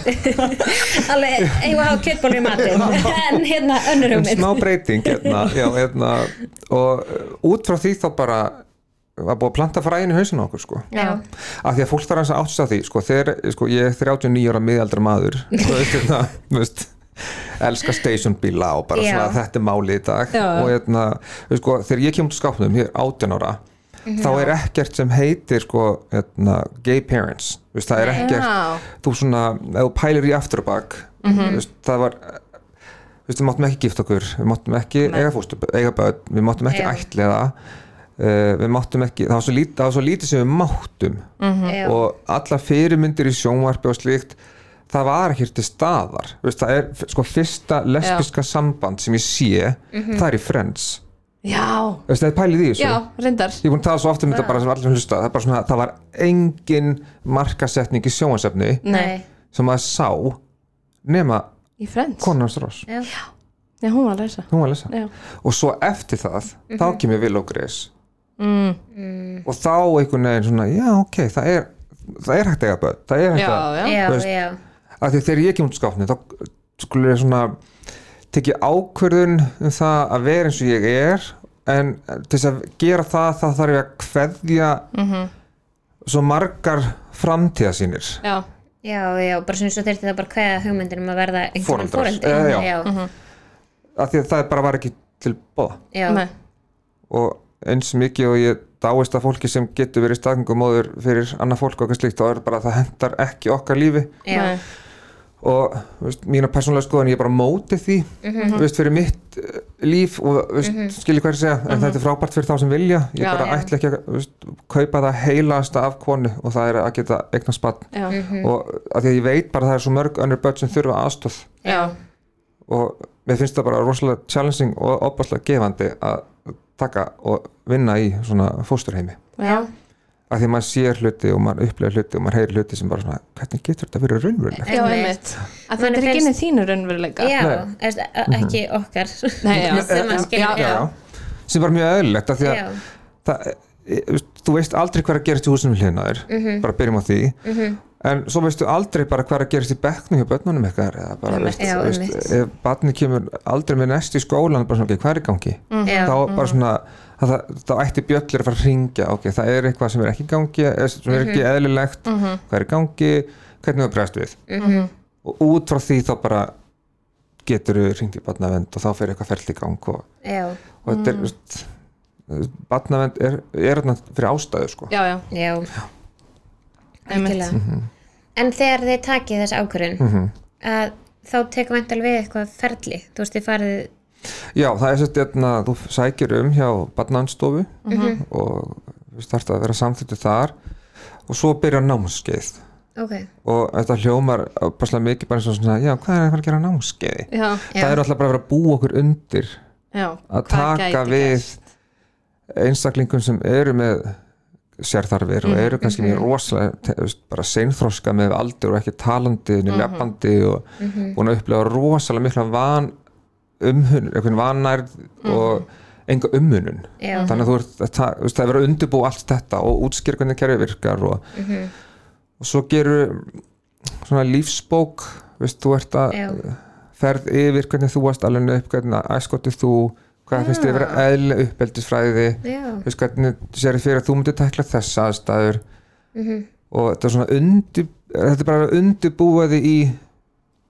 alveg, eigum að hafa kjötból í matinn. En hérna önnur en hugmynd. smá breyting hérna, já, hérna, og uh, út frá því þá bara var búið að planta fræðin í hausinu okkur sko. já, af því að fólk þarf að átt sig á því sko, þegar, sko, ég er 39 ára miðaldra maður hérna, þú veist elska stationbíla og bara Já. svona þetta er málið í dag. Já. og hérna, þú veist, sko, þegar ég kemur til skápnum hér 18 ára þá er ekkert sem heitir sko, hérna, gay parents. Veist, það er ekkert þú svona, ef þú pælir í aftur og bak veist, það var þú veist, við máttum ekki gifta okkur við máttum ekki eiga fóstu, eiga börn við máttum ekki ætliða uh, við máttum ekki, það var svo lítið, það var svo lítið sem við máttum. Já, og alla fyrirmyndir í sjónvarpi og slíkt það var ekki til staðar. Veist, það er sko fyrsta lesbiska samband sem ég sé, það er í Friends. Já, veist, það er pælið í þessu. Já, reyndar. Ég er búin að tala svo oft um þetta bara sem allir hlusta. Það, er bara svona, það var engin markasetning í sjónvarsefni nei, sem maður sá nema í Friends, konans Ross, já, já, hún var að lesa. Hún var að lesa. Já, og svo eftir það, þá kemur Willow Grace mm. og þá einhvern veginn svona, já ok það er, það er hægt að eiga börn það er hægt já, að, já, já, veist, já. af því þegar ég kemur út skápni þá skulle ég svona tekið ákvörðun um það að vera eins og ég er en til þess að gera það þá þarf ég að kveðja svo margar framtíðasýnir já, Já, já, bara svona svo þurfti það bara kveða hugmyndin um að verða einhvern fóreldri Eh, já. já, af því að það bara var ekki til bóða já, nei, og eins mikið og ég dáist að fólki sem getur verið staðgöngumóður fyrir annað fólk og eitthvað slíkt þá er bara að það hendar ekki okkar lífi. Já, og veist, mína persónulega skoðan ég er bara á móti því Mhm. veist, fyrir mitt eh, líf og veist, mm -hmm. skilji hvað ég segja en þetta er frábært fyrir þá sem vilja. Ég Já, bara já. ætla ekki að veist, kaupa það heilasta af konu og það er að geta eignast bann já, Mhm. og að því að ég veit bara að það er svo mörg önnur börn sem þurfa aðstóð já, og mér finnst það bara rosalega challenging og opaslega gefandi að taka og vinna í svona fósturheimi. Já, að því að maður sér hluti og maður upplega hluti og maður heyrir hluti sem bara svona hvernig getur þetta verið raunverulegt? Já, Einmitt. að þetta er ekki inn í þínu raunveruleika. Já, Nei. eða, ekki okkar. Nei, já. sem að Já, skilja. já, já, já. sem bara mjög eðlilegt af því að það, e, þú veist, þú veist aldrei hvað er að gerast í húsinu hlinaður Mhm. bara byrjum á því en svo veistu aldrei bara hvað er að gerast í bekknum hjá börnunum eitthvað eða bara, veist, Já, veist, ef barni kemur aldrei með næst í skólan bara svona, ok, hvað er í gangi? Já, þá bara svona að það, þá ætti bjöllir að fara að ringja ok, það er eitthvað sem er ekki í gangi eða sem er ekki eðlilegt, hvað er í gangi? Hvernig það bregst við? Mhm. og út frá því þá bara getur þú ringt í barnavend og þá fer eitthvað ferli í gang og, já, og þetta er veist, barnavend er, er fyrir ástæðu sko. já, já, já. Einmitt algjörlega en þegar þið takið þess ákvörðun Mhm. að þá tekur væntal við eitthvað ferli þú veist þið farið Já, það er sérst að þú sækir um hjá barnaðanstofu Mhm. og þú þarf að vera samþýttu þar og svo byrja námskeið ok, og þetta hljómar passlega mikið bara svona, já, hvað er að fara að gera námskeiði? já, Já. Það er alltaf bara að vera að búa okkur undir já, að taka við einstaklingum sem eru með sérþarfir og eru kannski mjög rosalega te- veist, bara seinþroska með aldur og ekki talandi niður lefandi og búin að upplega rosalega mikla van umhun, einhvern vannærð og enga ummunun Já. þannig að þú ert, það, það er verið að undirbúa allt þetta og útskýra hvernig kerfi virkar og, Mhm. og svo gerur svona lífsbók veist, þú ert að Já. ferð yfir hvernig þú varst alveg upp hvernig æskotið þú hvað finnst þið að vera eðlilega uppeldisfræði Já. veist, hvernig sér fyrir að þú myndir tækla þessa aðstæður Mhm. og þetta er svona undir, þetta er bara undirbúaði í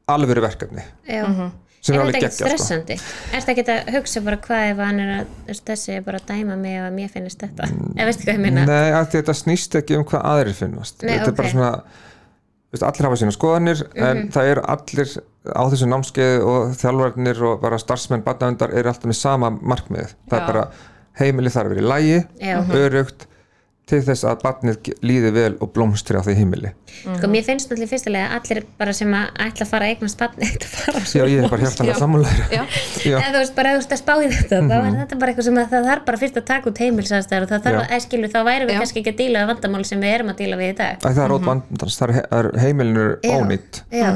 alvöru verkefni Já. sem er, Er alveg þetta geggjað ekkert sko. stressandi? Er þetta ekki að hugsa bara hvað ef hann er að þú þessi er bara að dæma mig ef að mér finnist þetta? Eða veistu hvað ég minna? Nei, þetta snýst ekki um hvað aðrir finnast Nei, þetta er bara ok. Mhm. svona veist, allir hafa sína skoðanir en það eru allir á þessu námskeið og þjálfarnir og bara starfsmenn badnavendar eru alltaf með sama markmið það Já. er bara heimili þarf að vera í lægi Já. örugt til þess að badnið líði vel og blómstri á því heimili. Sko, mér finnst náttúrulega fyrstulega að allir bara sem að ætla að fara að eignast barn eitt að fara Já, ég er bara hjartanlega sammálaður. Já. Já. eða þú veist bara ef þú veist að spá í þetta þá er þetta bara eitthvað sem að það þarf bara fyrst að taka út heimilsastæður og það þarf Já. að, eða skilur, þá væri við Já. kannski ekki að díla við vandamál sem við erum að díla við í dag. Æ, það er rót vandans, það er, he- heimilinu Já. ónýtt. Já,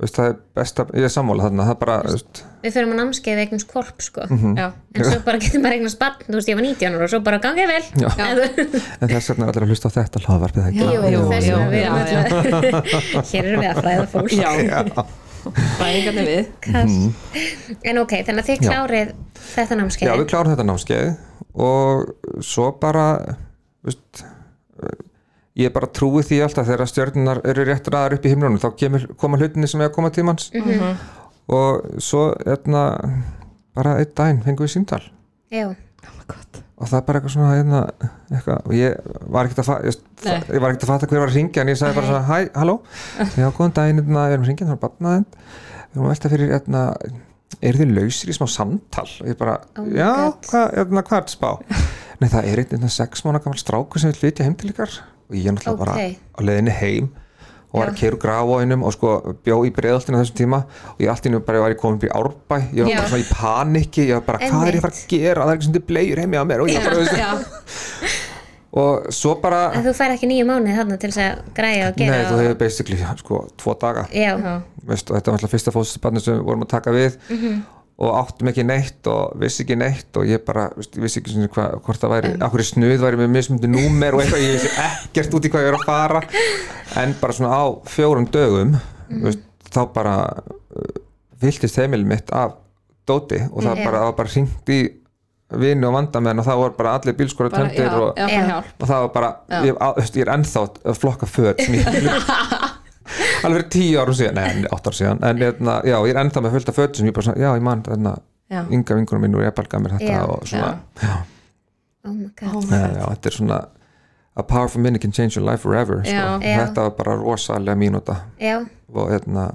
veist, það er besta, ég er sammála þarna það er bara, veist, við fyrir á námskeið eignast korp sko Mhm. Já. en svo bara getur maður eignast barn, þú veist ég var 19 ára og svo bara gangið vel Já. En þess vegna er allir að hlusta á þetta hlaðvarpið ekki Jú, Jú, jú, við já, já. hér erum við að fræða fólk Já, fæðingarnir við en ok, þannig að þið Já. klárið þetta námskeið Já, við klárum þetta námskeið og svo bara veist, ég bara trúi því alltaf þegar stjörnunar eru rétt ræðar upp í himnunum þá kemur, koma hlutinni sem er að koma tímans Mhm. og svo etna, bara einn daginn fengum við símtal. Já, og það er bara eitthvað svona hérna, eitthvað, og ég var ekkert að að fatta hver var að ringja en ég sagði bara svona, hæ, halló? Já, góðan daginn, hérna, við erum að ringja það er barnaðinn við erum að velta fyrir, hérna eru þið lausir í smá samtal? Og ég bara, Oh já, hvað hérna, hvað er þetta spá? Nei, það er einn hérna, sex mánu gammal strákur sem vil flytja heim til ykkar og ég náttúrulega bara Ok. á leiðinni heim og var að keira gráinum og sko bjó í breiðaltinu á þessum tíma og ég allt í nú bara var ég komin upp í árbæ. Ég var bara svona í panikki ég var bara, hvað er ég að fara að gera? Það er ekki sem þið blegjur heimi á mér. Og ég bara, Já, og svo bara en þú fær ekki nýju mánuði þarna til þess að græja og gera nei, þú hefur basically sko tvo daga. Veist, og þetta var alltaf fyrsta fóðsbarni sem við vorum að taka við. Mhm. Og áttum ekki neitt og vissi ekki neitt og ég bara, vissi ekki svona hvað, hvort það væri, akkur í snuð væri með mismundi númer og eitthvað, ég vissi ekkert út í hvað ég er að fara en bara svona á fjórum dögum Mhm. veist, þá bara uh, viltist heimil mitt af dóti og það Já. bara, var bara hringt í vini og vandamenn og það voru bara allir bílskóra töndir og, og það var bara, ég, á- veist, ég er ennþá að flokka föt sem ég alveg fyrir tíu árum síðan, nei, átt árum síðan en hérna, já, ég er ennþá með fullt af föt sem ég bara já, ég man, þarna, Já. ynga vingunum minn og ég balga mér þetta Já. og svona, já, oh my god Oh my já, God. já, þetta er svona a powerful minute can change your life forever sko. Já. Já. þetta var bara rosalega mínúta Já, og hérna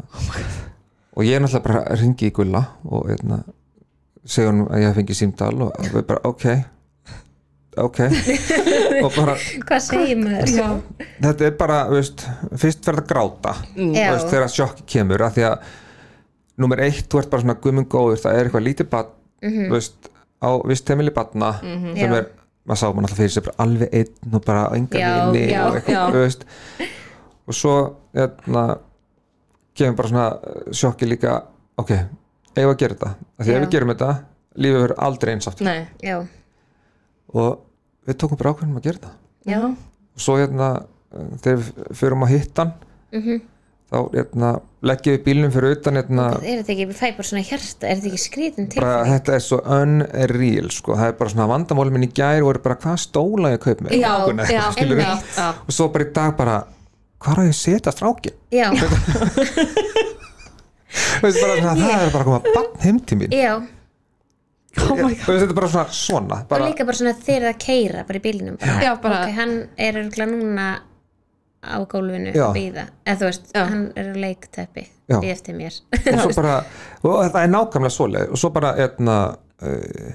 og ég er náttúrulega bara að ringi í gulla og hérna segja hún að ég hef fengið símdal og við bara, ok ok. Og bara, hvað segir maður? Já, þetta er bara, veist fyrst verða að gráta. Já. veist, þegar sjokki kemur af því að nummer eitt, þú ert bara svona gummum góður það er eitthvað lítið badn Mhm. veist, á vist heimili badna sem Já. er, maður sá mann alltaf fyrir sig alveg einn og bara enga vini og eitthvað, þú veist. Og svo hérna, kemur bara svona uh, sjokki líka ok, eigum við að gera þetta? Af því Já. ef við gerum þetta, lífið verður aldrei eins aftur. Nei. Já, og við tókum bara ákveðum að gera þetta já, og svo hérna uh, þegar við förum að hittan mhm. þá hérna, leggjum við bílnum fyrir utan hérna, Er þetta ekki, við fæ bara svona hjarta, er þetta ekki skrítin til? bara, þetta er svo unreal sko. það er bara svona vandamálum minn í gær voru bara hvað stóla ég að kaup með Já, veginn, já, einmitt. já, og svo bara í dag bara hvað er ég að setja strákin Já, Veistu, bara, svona, það er bara að koma bann heim til mín. Já, oh þetta er bara svona svona og bara, líka bara svona þeir að keira bara í bílnum bara, Já, bara- ok, hann er örgulega núna á gólfinu að býða eða þú veist, Já. hann er á leikteppi í eftir mér. Og svo bara og það er nákvæmlega svoleið og svo bara etna, uh,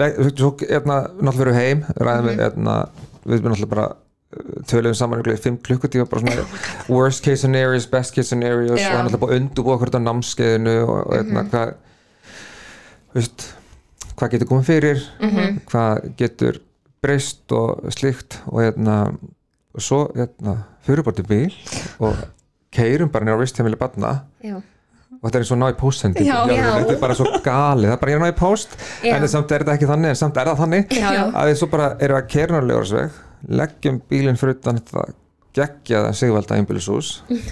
leg, svo etna, náttúrulega fyrir heim ræðum Mhm. við etna, við erum náttúrulega bara uh, töluðum saman ykkur í fimm klukkutíma bara svona worst case scenarios, best case scenarios Já. og hann náttúrulega bara undurbúa okkur á námskeiðinu og, og etna, Mhm. hvað veist, hvað getur komið fyrir Mhm. hvað getur breyst og slíkt og etna, og svo etna, fyrir bara til bíl og keirum bara nýra á vistheimili batna já, og þetta er eins og ná í póstsendingu Já. hjá þér. Já. þetta er bara svo galið, það er bara ég er að ná í póst Já. en samt er þetta ekki þannig en samt er það þannig Já, að við svo bara erum að keira á Ljóðarsveg leggjum bílinn fyrir utan þetta geggjaða sigvalda einbýlishús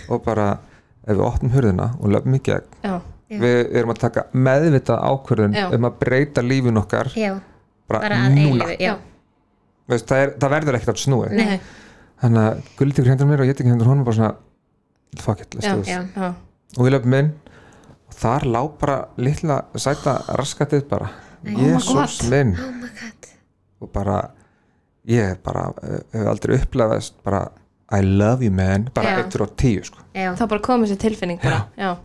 og bara ef við opnum hurðina og löfum í gegn Já, Já. við erum að taka meðvitað ákvörðun Já. um að breyta lífin okkar já, bara, bara núna. Veist, það, er, það verður ekkert að snúi nei, þannig að guldi ykkur hendur mér og ég hendur honum bara svona fuck it, Já, já, já, og við löfum inn og þar lá bara litla sæta raskatið bara. Jésús God. minn. Oh my god. Og bara ég bara eh, hef aldrei upplegast bara I love you man. Bara Já. eittur á tíu sko. já, þá bara komið sér tilfinning bara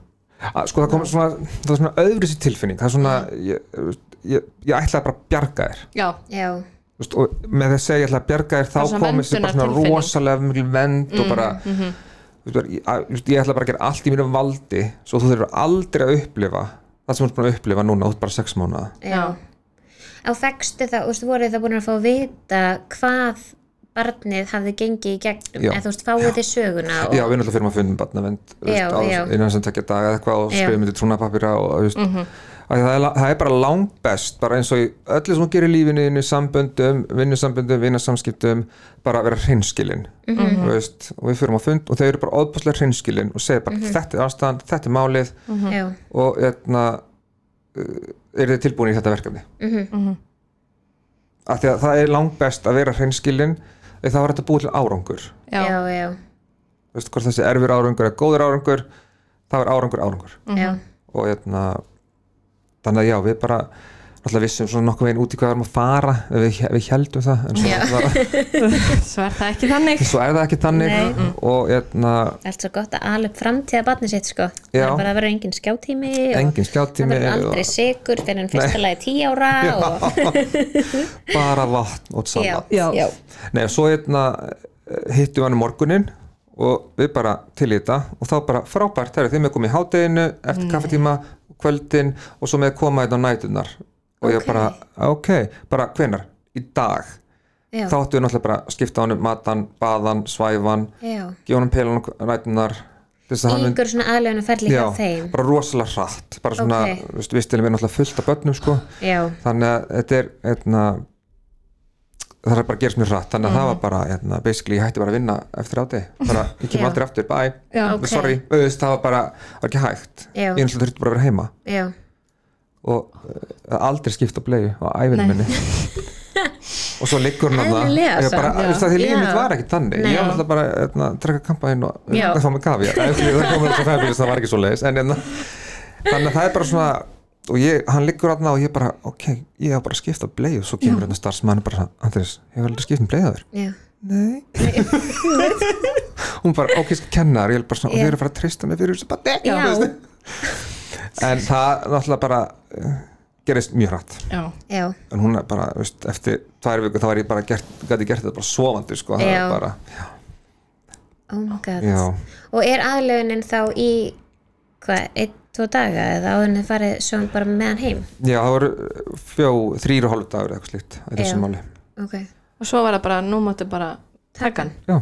sko það kom svona það var svona öðru sér tilfinning. Það er svona ég, ég, ég ætlaði bara að bjarga þér. Já, já, Þú veist, og með þess að ég ætla að bjarga þér þá komið sér bara svona rosalega mikil vend og bara veist, bara, ég, að- þú veist, ég ætla bara að gera allt í mínum valdi svo þú þurfur aldrei að upplifa það sem þú ert búin að upplifa núna út bara sex mánuða já. Á fegstu það, þú veist, voruð það búin að fá að vita hvað barnið hafði gengið í gegnum Já. eða þú veist, fáið þið söguna og, Já, við náttúrulega fyrir að fundum barnavend innan sem tekja daga eða eitthvað og skrifum þetta trúnapapira og þú veist, Mhm. að það, er, það er bara langt best bara eins og í öllu sem hún gerir í lífinu inn í samböndum, vinnusamböndum, vinnasamskiptum bara að vera hreinskilin Mhm. þú veist, og við fyrir á fund og þau eru bara óbúslega hreinskilin og segja bara þetta er ástand, þetta er málið. Já, og hérna er þið tilbúin í þetta verkefni? Mhm, af því að það er langt best að vera hreinskilin eða það var þetta búið til árangur. Já, já, já, Þú veist, hvort þessi erfir árangur eða góður árangur það er árangur árangur. Já, og hérna þannig að já, við bara alltaf vissum svona nokkuð veginn út í hvað við erum að fara við, við heldum það en svo, Já. var, svo er það ekki þannig. Svo er það ekki þannig. Nei. Og hérna, allt svo gott að upp framtíða barnið sitt sko, það er bara að vera engin skjátími og engin það skjáttími verður aldrei sigur fyrir en fyrsta lagi tí ára og, bara vatn og salat já, já, Nei, og svo hérna hittum við hann um morgunin og við bara til í þetta. Og þá bara frábært, það er þeim með komið í hádeginu eftir kaffetíma, kvöldin og svo með að koma þetta á nætunar og ég Ok. bara, ok, bara hvenar í dag, já, þá áttu við náttúrulega bara að skipta honum matan, baðan, svæfan gefa honum að hann yngur svona aðlöfuna ferli já, hjá þeim bara rosalega hratt bara svona, Ok. okay. veist, við stilum við náttúrulega fullt af börnum sko, þannig að þetta er eitna, það er bara að gerast mjög hratt þannig að það var bara, eitna, basically, ég hætti bara að vinna eftir áti, bara, ég kem Já. aldrei aftur bye, Já. Ok. sorry, auðvist, það var bara var ekki hægt, Já. ég náttúrulega þurfti bara að vera heima já, og uh, aldrei skipta bleiu á æfinu Nei. minni og svo liggur hann veist það því lífið mitt var ekki þannig. Ég var náttúrulega bara eitna, að drekka kampaðinn og að fá mig kafi það var ekki svo leiðis eitna, þannig að það er bara svona og ég, hann liggur aðna og ég bara ok, ég har bara að skipta bleið og svo kemur hérna starfsmann bara, Andris, ég hef aldrei skipt um bleið á þér já, nei. Hún bara, ok, ég skal kenna þér. Ég er bara svona, og þið eru að fara að trista mig fyrir þessu en það náttúrulega bara uh, gerist mjög hratt. Já, já, en hún er bara, veist, eftir tvær viku þá var ég bara gert, gæti gert þetta bara sofandi sko, það Já. er bara, oh my god. Já, og er aðlöfunin þá í hvað, einn, tvo daga eða áður en þið farið svo bara með hann heim? Já, það voru fjó, þrýr og hálf dagur eða eitthvað slíkt í þessu Já. máli. Ok, og svo var það bara, nú máttu bara taka hann. Já.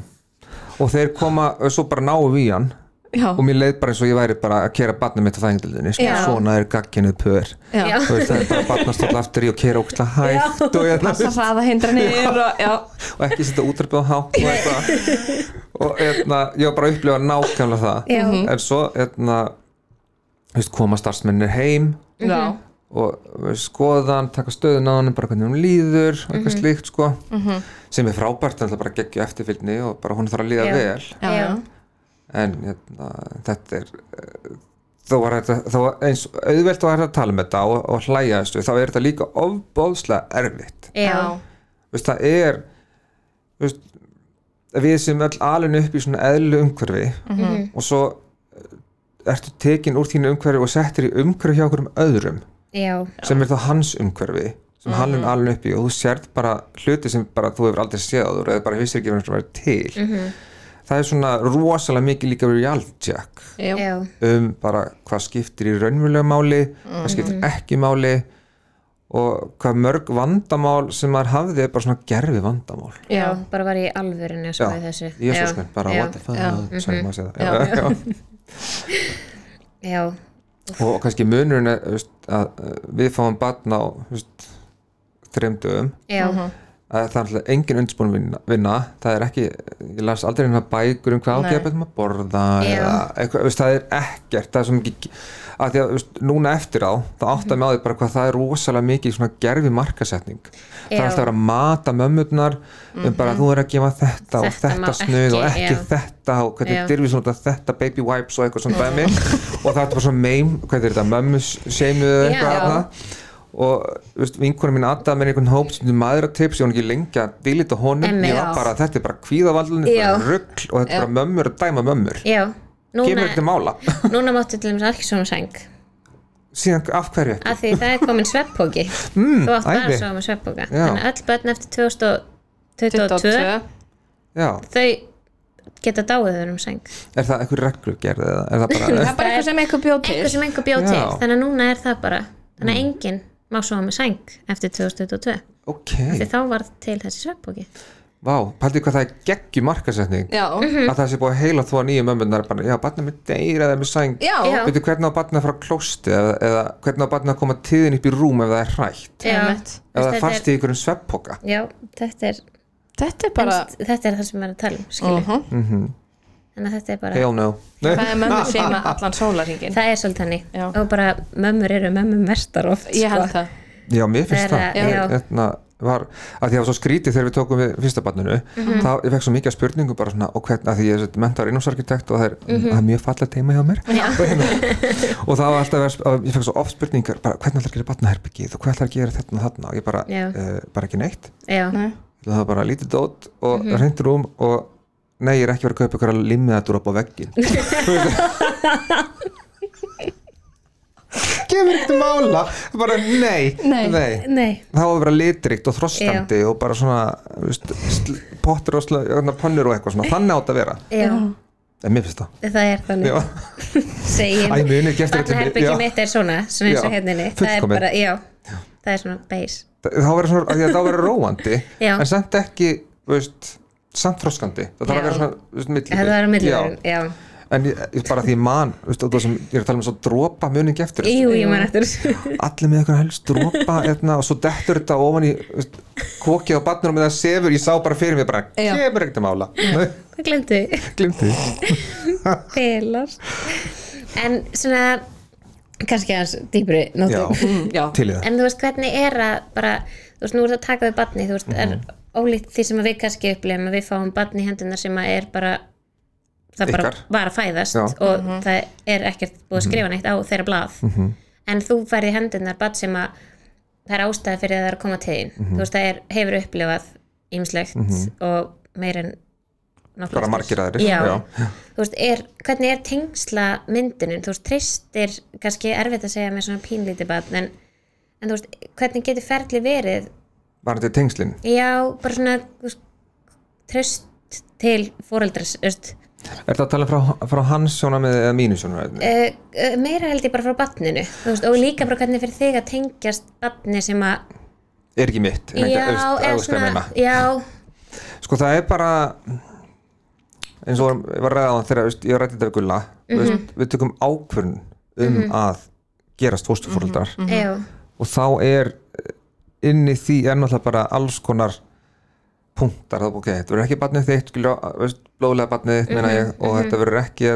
og þeir koma, svo bara náum við í hann já, og mér leið bara eins og ég væri bara að kera barnið mitt á fæðingildinni, sko, svona er gagginuð pör. Veist, það er bara barnastóll aftur í og kera ógstlega hægt og, hérna, passa hraða hindranir og já, og ekki setja útröpið á hátt og eitthvað. Og hérna, ég var bara að upplifa nákvæmlega það. Já. Mhm. en svo hérna, veist, koma starfsmennir heim. Já, og veist, skoða hann, taka stöðun á hann bara hvernig hún líður og Mhm. eitthvað slíkt sko, sem er frábært en það bara geggja eftirfylgni og bara hún þarf að líða Já. vel. Já, já, en hérna, þetta er eh, þó var þetta þó var eins auðvelt að tala um þetta og, og hlæja þessu, þá er þetta líka ofbóðslega erfitt. Já, veist, það er veist, við sem öll alin upp í svona eðlu umhverfi Mhm. og svo eh, ertu tekin úr þínu umhverfi og settir í umhverfi hjá okkur um öðrum já, sem er þá hans umhverfi sem hann er alin upp í og þú sérð bara hluti sem bara þú hefur aldrei séð áður eða bara vissir ekki hvernig það væri til. Mhm. Það er svona rosalega mikið líka reality check. Já, já, um bara hvað skiptir í raunverulega máli hvað skiptir ekki máli og hvað mörg vandamál sem maður hafði er bara svona gerfi vandamál. Já, bara var ég í alvörinu að spáði þessu. Já, minn, bara já, what the fuck Já. sorry maður að segja Já. já, já. já, og kannski munurinn er að við fáum batna á dögum. Já, að það er alltaf engin undirbúin vinna, vinna það er ekki, ég las aldrei hérna bækur um hvað Nei. ágefum að borða Já. eða eitthvað, veist, það er ekkert það er mikið að því að veist, núna eftir á þá átta mig á því bara hvað það er rosalega mikið svona gerfi markasetning það er Já. alltaf að mata mömmurnar um bara þú er að gefa þetta, og Þetta má þetta snuð og ekki, já. þetta og hvernig Já. dyrfis nota þetta baby wipes og eitthvað svona dæmi og það er bara svona meim, hvað er þetta, mömmu seimuð eða eitthvað Já. Og þú veist, vinkunum mín Adam er einhvern hóp sem maður að tips, ég var ekki lengi að dílita honum, ég var bara, þetta er bara kvíðavaldin, Já. bara rugl og þetta er bara mömmur að dæma mömmur, já. Kemur ekki til mála? Núna máttu til dæmis ekki svona sæng. Síðan af hverju ekki? Af því það er komin sveppóki Mm, þú átt bara æði. að sofa með sveppóka þannig að öll börn eftir 2022 já, þau geta dáið þau um sæng. Er það einhver reglugerð eða er það það bara er bara eitthvað sem eitthvað bjóð til. eitthvað sem einhver bjóð til. Mm. þannig að núna er það bara þannig að enginn má sofa með sæng eftir 2022 ok, því þá var til þessi sveppóki vá, pældi hvað það er geggjum markasetning já, Mhm. að það sé búið að heila þó að nýju mömmunar bara, já, barnið mitt deyr eða með sæng. Veitu hvernig á barnið að fara klósti eða, eða hvernig á barnið að koma tíðin upp í rúm ef það er hrætt? Já. Ef það er fast í einhverjum sveppoka já, þetta er, þetta er bara þetta er það sem við erum að tala um skilur. Mhm. Þannig að þetta er bara no. Það er mömmu seima allan sólarhingin það er svolítið hannig og bara mömmur eru mömmur mestar oft ég held sko. það. Já, mér finnst Það það, er- já. Hérna, var, að því að það var svo skrítið þegar við tókum við fyrsta barninu Mhm. þá ég fekk svo mikið af spurningum bara svona og hvern, að því ég er mentar innúsarkitekt og það er, Mhm. það er mjög fallega teima hjá mér. Og, hérna, og það var alltaf verið, að ég fekk svo oft spurningar bara hvernig ætlar að gera barnaherbyggið og hvað ætlar að gera þetta og þarna? Og ég bara, uh, bara ekki neitt. Það var bara lítið dót og mm Mhm. -hmm. reynd rúm og nei, ég er ekki verið að kaupa ykkur að limmiðatur upp á veggin kemur ekkert mála. Bara nei, Nei. nei. það að vera litrikt og þroskandi og bara svona þú veist, sl- pottur og sl- hérna, pönnur og eitthvað svona, þannig átt að vera. Já, en mér finnst það. Það er þannig. Já, segjum. Æ, ekki eftir þetta- barnaherbyggi já. mitt er svona svona eins og Já, henninni það er fullkomið. bara, já, það er svona base. Þá verður svona, af því að þá verður róandi. Já. en samt ekki, þú veist samt þroskandi, það þarf að vera svona það að já, en ég, ég bara því man, þú veist, og það sem ég er að tala um svo dropa muningi eftir jú, ég man eftir allir með eitthvað helst dropa etna, og svo dettur þetta ofan í veist, kokið á barnir og með það sefur ég sá bara fyrir mig bara, kemur ekkert að mála. Glimti því Felast en svona kannski aðeins dýpri nótum já, Mm, já, til í það. En þú veist hvernig er að bara, þú veist nú er það að taka við badni þú veist, er Mhm. ólíkt því sem við kannski upplifum að við fáum badni í hendunar sem að er bara það bara Ykkar. var að fæðast Já. Mhm. og það er ekkert búið að skrifa neitt á þeirra blað en þú færði í hendunar bad sem að það er ástæða fyrir að það er að koma til þín Mhm. þú veist það er, hefur upplifað ýmislegt og meir en bara margir aðrir já, Já. þú veist, er, hvernig er tengsla myndunin, þú veist, treystir kannski erfitt að segja með svona pínlítið barn en, en þú veist, hvernig getur ferli verið, var þetta tengslin? Já, bara svona treyst til fóreldras, er þetta að tala frá, frá hans sjónamið eða mínu sjónamið uh, uh, meira held ég bara frá barninu þú veist, og líka bara hvernig fyrir þig að tengjast barni sem að, er ekki mitt já, eða svona já, sko það er bara eins og ég var ræða á hann þegar ég rætti þetta við Gulla mm Mhm. veist, við tökum ákvörn um að gerast fóstufóröldrar já, og þá er inn í því er náttúrulega bara alls konar punktar, það er ok, þetta verður ekki barnið þitt, blóðlega barnið þitt meina ég, og þetta verður ekki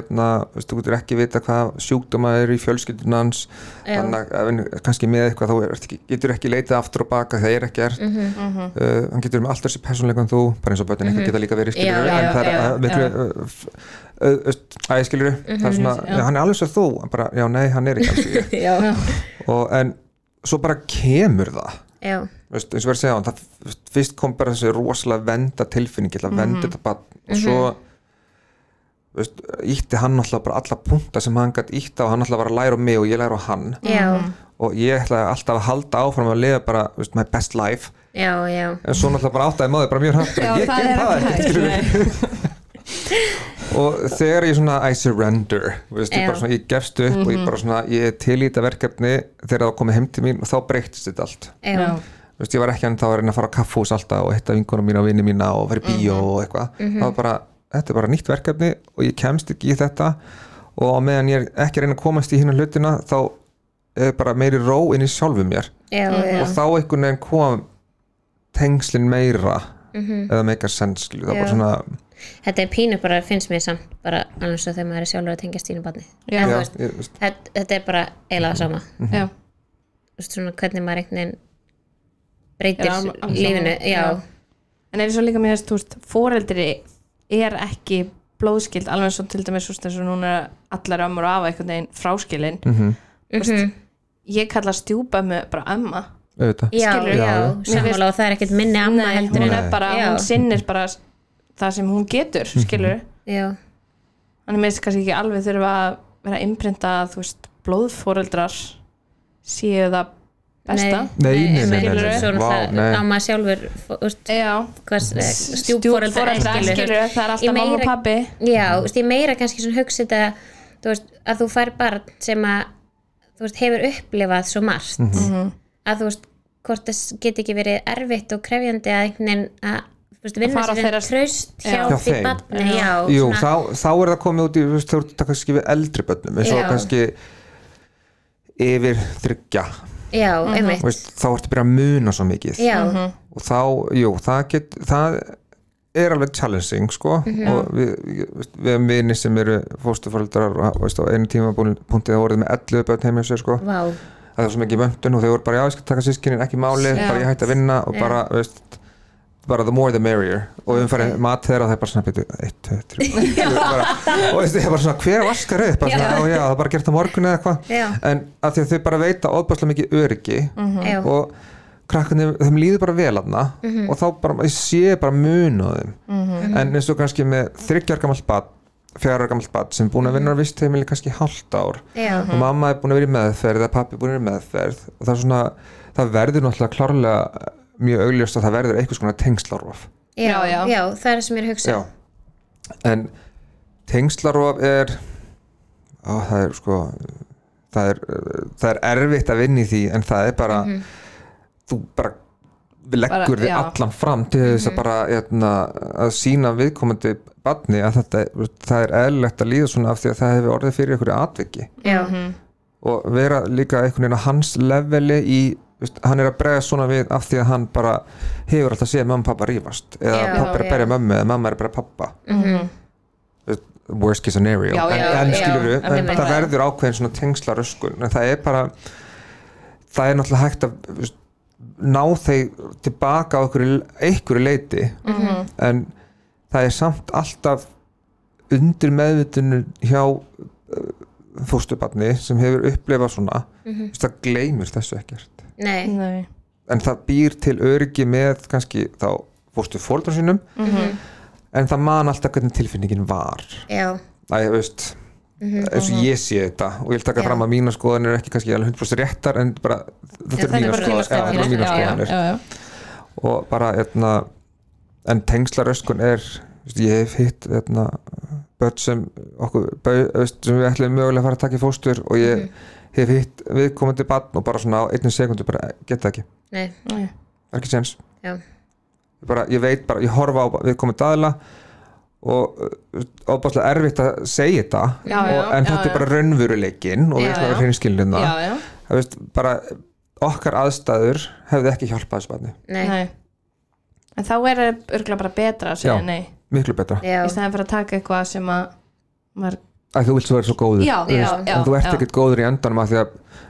þú getur ekki vita hvað sjúkdóma er í fjölskyldunans Já. þannig að kannski með eitthvað þá er, getur ekki leitað aftur og baka það er ekki gert uh, hann getur með allt þessi persónleika en þú, bara eins og börnin eitthvað geta líka verið skilur, Já, já, en það er já, miklu æ, skilur það er svona, já, hann er alveg svo þú bara, já, nei, hann er ekki alls já, og en svo bara kemur það. já, veist, eins og verið að segja á það, fyrst kom bara þessi rosalega venda tilfinning ég ætla að venda þetta bara og svo veist, ítti hann alltaf bara alla punta sem hann gætt ítta og hann alltaf var að læra á mig og ég læra á hann. Já, og ég ætla alltaf að halda áfram að lifa bara veist, my best life. Já, já, en svo náttúrulega bara áttaði maður bara mjög já ég ger er það ekkert hægt. og þegar ég svona I surrender veist, ég, svona, ég gefst upp og ég bara svona ég er til í þetta verkefni þegar það komið heim til mín og þá breytist þetta allt. Veist, ég var ekki hann þá að reyna að fara á kaffús alltaf og hitta vinkunum mína og vinni mína og fara í bíó og eitthvað. Það var bara, þetta er bara nýtt verkefni og ég kemst ekki í þetta. Og á meðan ég er ekki reyna að komast í hérna hlutina þá er bara meiri ró inn í sjálfum mér. Já, já, og þá einhvern veginn kom tengslin meira eða meika sens skilju, það Mhm. Var svona þetta er pínu bara, finnst mér samt bara alveg svo þegar maður er sjálfur að tengja stínu barni Já. En þú já, veist, ég, veist, þetta, þetta er bara eiginlega sama já, Þú veist, svona hvernig maður einhvern veginn breytir Er al- alveg lífinu sama, já, já. en eins og líka mér þú veist, foreldri er ekki blóðskild alveg og til dæmis þú veist, eins og núna er allar ömmur og afa einhvern veginn fráskilin mhm, Mhm. ég kalla stjúpa með bara amma auðvitað já, Skilurðu? já, Já. sammála og það er ekkert minni amma Nei, heldur hún en er bara, Já. hún sinnir bara það sem hún getur, skilur já, þannig meðist kannski ekki alveg þurfa að vera imprinta að þú veist, blóðforeldrar séu það besta. Nei, nei, nei, nei, nei, nei. svo Vá, náttúrulega nei. á maður sjálfur stjúpforeldrar stjúpforeldrar, skilur það er alltaf mamma og meira- pabbi. Já, þú veist, ég meira kannski svona hugsa þetta þú veist, að þú fær barn sem að þú veist, hefur upplifað svo margt. Mhm. að þú veist, hvort það get ekki verið erfitt og krefjandi að einhvern veginn að vinna sér þeirra- traust hjá Já. Hjá því barni já, Jú, svona, þá, þá er það komið út í þú veist, þú ert að kannski við eldri börnum eins og kannski yfir þryggja já, einmitt. Þú veist, þá ertu að byrja að muna svo mikið. Já, og þá, jú, það get það er alveg challenging sko. Mhm. og við, við erum vini sem eru fóstuföldrar og einu tíma punktið að voruð með 11 börn heim hjá sér sko. Vá, það var svo mikið vöndun og þau voru bara já, ég skal taka sískinin, ekki máli, Já. bara ég hætti að vinna og Já. bara, veist bara the more the merrier. Og við farið mat þeirra og það er bara svona byrju, 1, 2, 3 og ég er bara svona, hver vaskar upp svona, Já. það er bara gert á morgun eða eitthvað. En að því að þau bara veita óbærslega mikið öryggi já. og krakkarnir, þeim líður bara vel aðna Mhm. og þá bara, ég sé bara mun á þeim. En eins og kannski með þryggjar gamalt bad, fjara gamalt bad sem búin að vinna á vist heimili kannski hálft ár já, og mamma er búin að vera í meðferð eða pappi er búin að vera í meðferð og það er svona, það verður náttúrulega klárlega mjög augljóst að það verður einhvers konar tengslarrof já, Já, já. það er það sem ég er að hugsa. Já. en tengslarrof er á, það er sko það er, það er erfitt að vinna í því en það er bara þú bara leggur Bara, já. allan fram til þess að bara etna, að sína viðkomandi badni að þetta, það er eðlilegt að líða svona af því að það hefur orðið fyrir einhverju atviki. Já, og vera líka einhvern veginn á hans leveli í, veist, hann er að bregða svona við af því að hann bara hefur alltaf séð mamma og pappa rífast eða Já, pappa er að berja mömmu eða mamma er að berja pappa mhm, worst case scenario. Já, en, já, en skilur já, en það verður ákveðin svona tengsla röskun en það er bara það er náttúrulega hægt að veist, ná þeir tilbaka á einhverju, leiti Mhm. en það er samt alltaf undir meðvitinu hjá uh, fóstubarni sem hefur upplifað svona. Mm það gleymir þessu ekkert nei. Nei. en það býr til öryggi með kannski þá fóstu fóldrar sínum. Mhm, en það man alltaf hvernig tilfinningin var. Já, Æ, veist, mhm, eins og ég sé þetta og ég vil taka Já. fram að mína skoðanir er ekki kannski alveg 100% réttar en bara þetta Já, er er mína er já. og bara etna, en tengslaröskun er veist, ég hef hitt etna, börn sem okkur bau, veist, sem við ætlum mögulega að fara að taka í fóstur og ég Mhm. Hef hitt viðkomandi barn og bara svona á einnig sekundu bara geta ekki, nei, Nei. það er ekki sens já, ég, bara, ég veit bara, ég horfa á viðkomandi aðila og ábæðslega erfitt að segja þetta Já, og, já, en já, þetta já. er bara raunveruleikin og við ætlum að já. vera hreinskilin já, það já. það veist, bara okkar aðstæður hefði ekki hjálpað þessu barni nei, Nei. en þá er það örgulega bara betra að segja Já. nei miklu betra, já, í stæðan fyrir að taka eitthvað sem að maður, að þú vilt svo vera svo góður já, þú já, veist, já, en þú ert ekkert góður í endanum af því að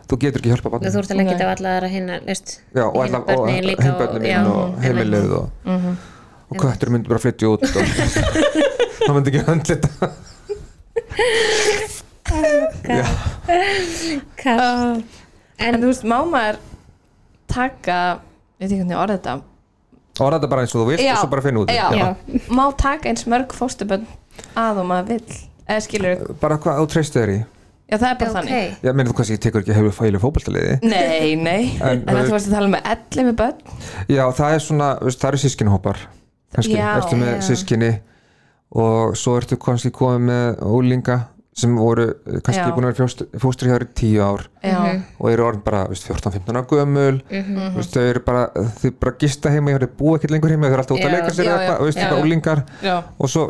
þú getur ekki hjálpað þú barni ert að Nei. þetta á alla veist já, og, hin alla, og börnin líka og- og einmitt. heimilið og, Mhm. og köttur myndi bara flytja út og það myndi ekki höndlita já, Kall. en þú veist, má maður taka ég veit ekki hvernig orða þetta orða þetta bara eins og þú vilt Já. og svo bara finna út úr. Já. Já. má taka eins mörg fóstubönn að og maður vill eða skilur, bara hvað þú treystu þér í? Já það er bara ok, þannig. já, meina þú kannski tekur ekki hefur fælu fótboltaliði? Nei, nei, En- en, þú varst að tala með 11 bönn já, það er svona, veist, það eru sískinhópar kannski, ertu með Já. sískinni og svo ertu kannski komið með ólinga sem voru eh, kannski Já. búin að vera fóstri hjá þér í tíu ár já, og eru orðin bara veist, 14-15 ára gömul. Mhm. veist, þau eru bara, þau bara gista heima þau eru búið ekkert lengur heima, þau eru alltaf út að leika sér og veist, já. bara úlingar og svo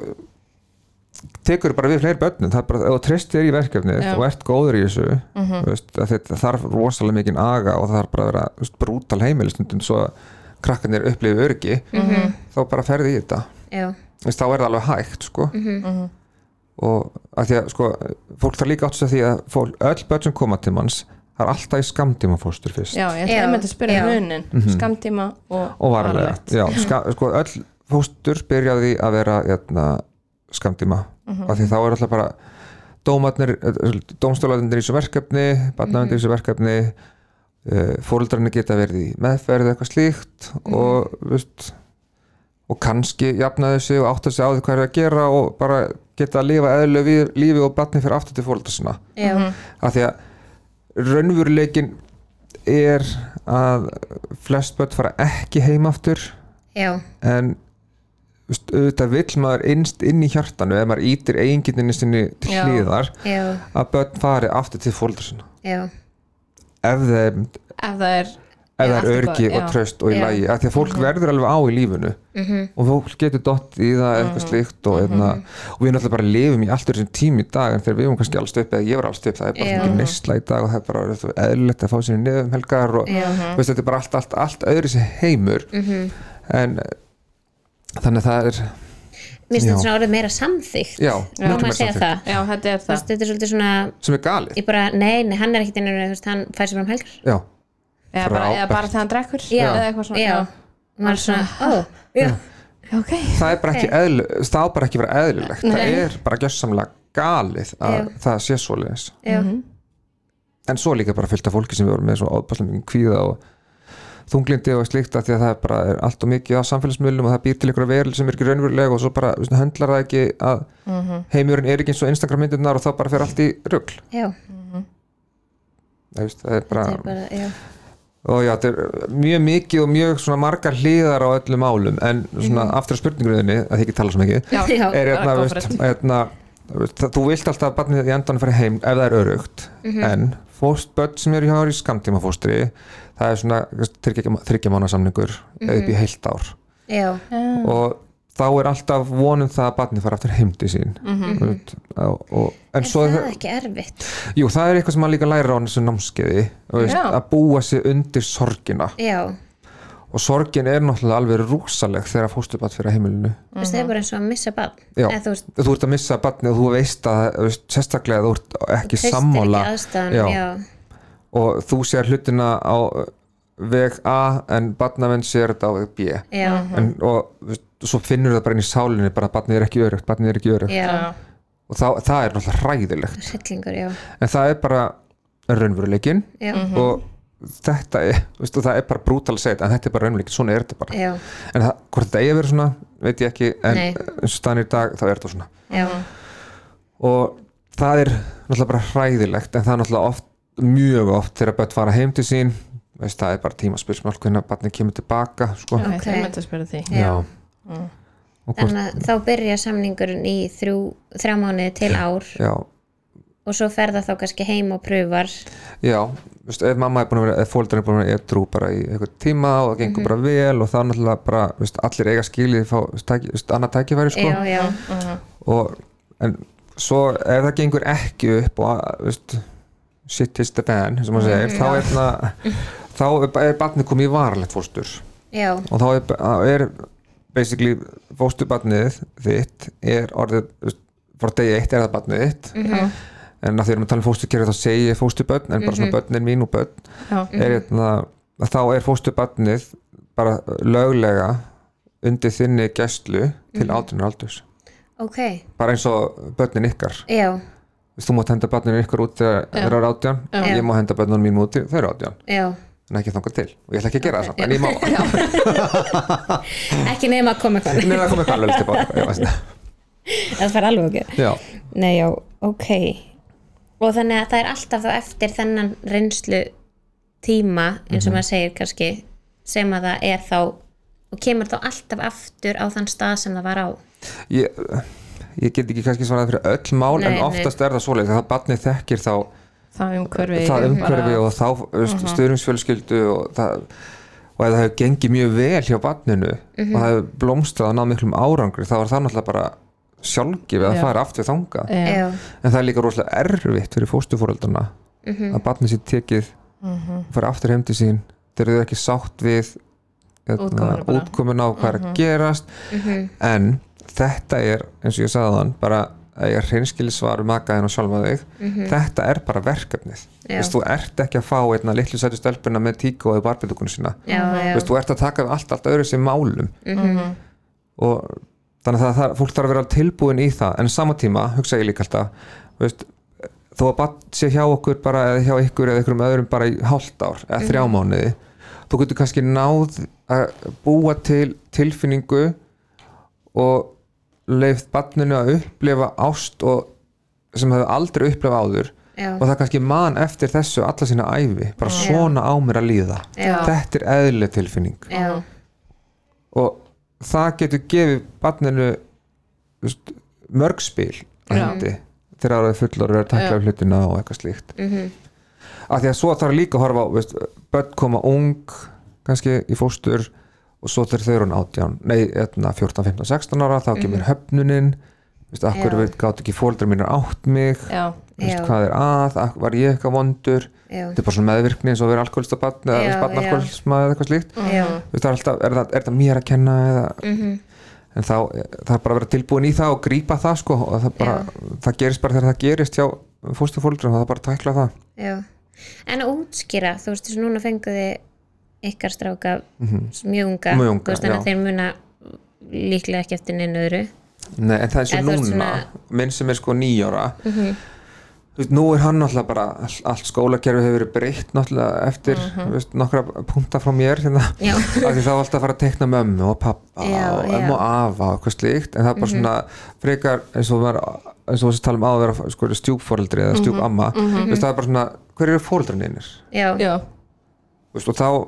tekur bara við fleiri börnum það er bara, ef þú treystir í verkefnið Já. og ert góður í þessu Mhm. þú veist, að þetta þarf rosalega mikinn aga og það þarf bara að vera veist, brútal heimilistundum svo að krakkarnir upplifi öryggi Mhm. þá bara ferði í þetta veist, þá er það alveg hægt sko. Mhm. og að því að sko, fólk þarf líka átt á því að fólk, öll börn sem koma til manns það er alltaf í skamtímafóstur fyrst Já, ég ætlaði með að spyrja já. munin Mhm. skamtíma og, og varlega já, ska, sko, öll fóstur byrjaði að vera jæna, skamtíma Mhm. af því þá er alltaf bara dómarnir, dómstólaðinir í þessu verkefni barnavendir í þessu verkefni uh, fóreldrarnir geta verið í meðferð eitthvað slíkt og veist, og kannski jafnaði sig og átta sig á því hvað er að gera og bara geta að lifa eðlu lífi og barni fyrir aftur til fóreldra sinna. Já, af því að raunveruleikin er að flest börn fara ekki heim aftur já, en auðvitað vill maður innst inn í hjartanu ef maður ítir eiginginni sinni til Já. hlýðar já, að börn fari aftur til já, ef ef það er ef það er örgi og tröst og í Já. lagi af því að fólk verður alveg á í lífinu. Mhm, og fólk getur dott í það eitthvað Mhm. slíkt og, mm og við náttúrulega bara lifum í alltur þessum tím í dag en þegar við erum kannski alls upp eða ég var alls upp það er bara ekki neysla í dag og það er bara eðlilegt að fá sér niður um helgar og veist, þetta er bara allt, allt, allt öðru sér heimur. Mhm. En þannig að það er Mér finnst þetta svona orðið meira samþygt já, Má miklu meira það? Já, þetta er Þú það veist, Þetta er svolítið svona sem er galið. Ég bara, nei, nei, hann er ekkit innur þú veist, Hann fær sér fram helgar. Já, Eða bara, eða bara þegar hann drekkur Já. eða eitthvað svona Já, maður er svona, ó, já, Ok. Það er bara ekki eðl, það á bara ekki vera eðlilegt. Það Nei. er bara gjössamlega galið að Já. það sé svoleiðis. Já, Mhm. en svo líka bara fylgta fólki sem við vorum með svo ábærslega mikið kvíða og þunglindi og slíkt að því að það er bara er allt og mikið á samfélagsmiðlum og það býr til ykkur veril sem er ekki raunverulega og svo bara veist, höndlar það ekki að Mhm. heimurinn er ekki eins og Instagram myndirnar og þá bara fer allt í rugl. Já, það, veist, það er bara, er bara, já. Og já, þetta er mjög mikið og mjög svona margar hliðar á öllum málum en svona aftur á spurningurinni að þið ekki tala svo mikið er hérna, hérna veist, það- þú vilt alltaf að barnið í endan fara heim ef það er örugt en fóst börn sem eru hjá í skamtíma fóstri það er svona þryggja mánu samningur eða upp í heilt ár. Já, og þá er alltaf vonum það að barnið fara aftur heim til sín. Veist, og, og, en er svo það ekki erfitt? jú, það er eitthvað sem maður líka læra á þessu námskeiði veist, að búa sig undir sorgina. Já, og sorgin er náttúrulega alveg rúsaleg þegar fóstubat fyrir heimilinu. Þú veist, það er bara eins og að missa barn. Þú veist, þú ert að missa barnið og þú veist að þú veist, sérstaklega að þú ert ekki sammála ekki aðstæðan Já. Já, og þú sér hlutina á veg A en barnavenn sér þetta á veg B. Já, en, og þú veist, svo finnur það bara inn í sálinni bara að barnið er ekki örugt, barnið er ekki örugt og þá, það er náttúrulega hræðilegt. Hryllingur, já. En það er bara raunveruleikin Já, og þetta er, þú veist, og það er bara brútal að segja þetta en þetta er bara raunveruleikin, svona er þetta bara. Já, en það, hvort þetta eigi að vera svona, veit ég ekki en Nei. eins og staðan í dag, þá er þetta svona. Já, og það er náttúrulega bara hræðilegt en það er náttúrulega oft, mjög oft þegar börn fara heim til sín veist, það er bara tímaspilsmál hvernig barnið kemur tilbaka sko. Já, Ok. það er með að spyrja því Já. og hvort, Þannig að þá byrja samningurinn í þrjú, þrjá mánuði til ár já, og svo fer það þá kannski heim og pröfar já veist, ef mamma er búin að vera, ef fóldar er búin að vera edrú bara í eitthvað tíma og það gengur bara vel og þá náttúrulega bara, veist, allir eiga skilið fá, tæki, annað tækifæri sko. Já, já, Mhm. og en svo ef það gengur ekki upp og veist, shit is the fan sem maður segir, þá er, na, þá er, er barnið komið í varalegt fóstur. Já, og þá er, er basically fósturbarnið þitt er orðið frá degi eitt er það barnið þitt. Já. en að því erum að tala um fósturkerfi þá segi ég fósturbörn en bara svona börnin mín og börn er hérna, að þá er fósturbarnið bara löglega undir þinni gæslu til átrunar aldurs. Ok, bara eins og börnin ykkar. Já, Þú mátt henda börninu ykkur út þegar þeir eru átján. Já. ég má henda börnunum mín út þegar þeir eru átján. Já. En ekki þangað til. Og ég ætla ekki að gera það samt en ég má. Ekki nefn að koma eitthvað. Nei, það kom eitthvað alveg tilbaka það fær alveg ekki Já, Nei, já, ok. Og þannig að það er alltaf þá eftir þennan reynslu tíma eins og maður segir kannski sem að það er þá og kemur þá alltaf aftur á þann stað sem það var á. Ég, ég get ekki kannski svarað fyrir öll mál Nei, en nei. oftast er það svoleið það barnið þekkir þá það umhverfi það umhverfi og þá uh stöðungsfjölskyldu og það og ef það hefur gengið mjög vel hjá barninu og það hefur blómstrað og náð miklum árangri þá er það náttúrulega bara sjálfgefið að fara aftur þangað Já. en það er líka rosalega erfitt fyrir fóstufóreldrana Mhm. að barnið sér tekið Mhm. fara aftur heim til sín þegar þau eru ekki sátt við Útkomuna á hvað er að gerast Mhm. en þetta er eins og ég sagði þann bara að ég er hreinskili svar um makaðin og sjálfa þig. Þetta er bara verkefnið. Mhm. Vist, þú ert ekki að fá einna litlu sætu stelpuna með tíku og barbiðugunum sína. Já, já. Vist, þú ert að taka við allt, allt öðru sem málum. Mhm. og þannig að það, fólk þarf að vera tilbúin í það. En sama tíma, hugsa ég líka alltaf veist, þó að barn sé hjá okkur bara, eða hjá ykkur eða ykkur öðrum bara í hálft ár eða þrjá mánuði þú getur kannski náð að búa til tilfinningu og leifð barninu að upplifa ást og sem hefur aldrei upplifa áður. Já, og það kannski man eftir þessu alla sína æfi bara svona á mér að líða. Já. þetta er eðlileg tilfinning. Já, og það getur gefið barninu veist, mörg spil á Já. hendi þegar það er fullor og er að takla Já. hlutina og eitthvað slíkt. Mhm, af því að svo þarf líka að horfa á veist, börn koma ung kannski í fóstur og svo þegar þau eru átján nei, etna, 14, 15, 16 ára þá kemur höfnunin. Veist, akkur Já. veit gátt ekki fóldrar mínir átt mig? Já. veist, Já. hvað er að, var ég eitthvað vondur? Já, þetta er bara svona meðvirkni eins og að vera alkoholista barn Já, eða barnalkoholisma eða eitthvað slíkt. Veist, það er, alltaf, er, það, er það mér að kenna eða, mhm, en þá það er bara að vera tilbúin í það og grípa það sko og það, bara, það gerist bara þegar það gerist hjá fóstufóldrum, það er bara að tækla það. Já. En að útskýra, þú veist, þess að núna fenguði ykkar stráka mjög unga, Mhm. Mjög unga, veist, þannig að þeir muna líklega ekki eftir neinu öðru Nei, en það er svo núna svona- Mhm. minn sem er sko nýjára þú veist, nú er hann náttúrulega bara all, allt skólakerfi hefur verið breytt náttúrulega eftir Mhm. veist, nokkra punta frá mér hérna, Já. af því þá var alltaf að fara að teikna mömmu og pappa Já, og. Mhm. ömmu og afa og eitthvað slíkt en það er bara svona frekar eins og, var, eins og þessi tala um að vera sko, stjúpforeldri eða stjúpamma mm það er bara svona, hver eru fóreldrinir já, Já. og þá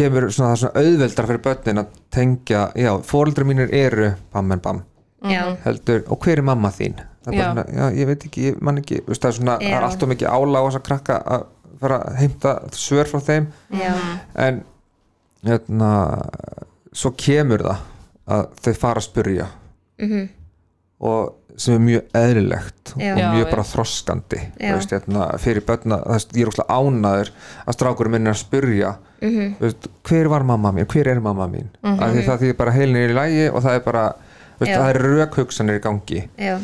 kemur svona, það er svona auðveldar fyrir börnin að tengja, já, fóreldri mínir eru bam en bam, já, heldur og hver er mamma þín? Það er bara Já. svona, já, ég veit ekki, ég man ekki veist, það er svona, það er alltaf mikið álag á þess að krakka að fara að heimta svör frá þeim. Já, en hérna, svo kemur það að þau fara að spyrja. Mhm, og sem er mjög eðlilegt Já. og mjög já. bara þroskandi veist, hérna, fyrir börna, ég er óslega ánaður að strákurinn minn er að spyrja mhm, veist, hver var mamma mín, hver er mamma mín? Mm -hmm. því það því bara heilin er í lægi og það er bara, veist, það er rökhugsanir í gangi. Já.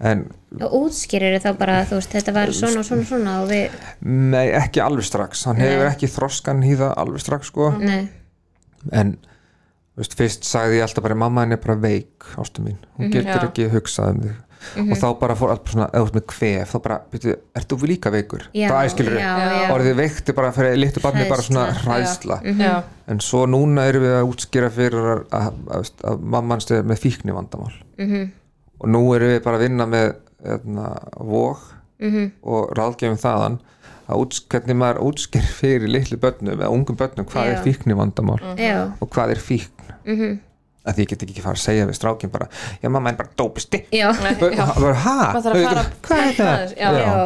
En og útskýrir þá bara, veist, þetta var svona og svona svona og við, nei, ekki alveg strax. Hann hefur Nei. ekki þroskan í það alveg strax sko. nei, en veist, fyrst sagði ég alltaf bara mamma henni er bara veik, ástu mín. Hún getur Já. ekki hugsað um þig og þá bara fór allt svona, eða þú veist með kvef þá bara, byrju, ert þú líka veikur? Já, það já, já. orðið veikt er bara fyrir litlu barni bara svona Hræðsla. hræðsla Já. en svo núna erum við að útskýra fyrir að, að, að, að mamman stuð með fíkni vandamál mhm, og nú erum við bara að vinna með hérna, vóg mhm, og ráðgefum þaðan að úts, hvernig maður útskýr fyrir litlu börnum eða ungum börnum hvað Já. er fíkni vandamál og hvað er fíkn mhm, að því ég get ekki fara að segja við strákin bara já mamma er bara dópisti hvað er það? já. já,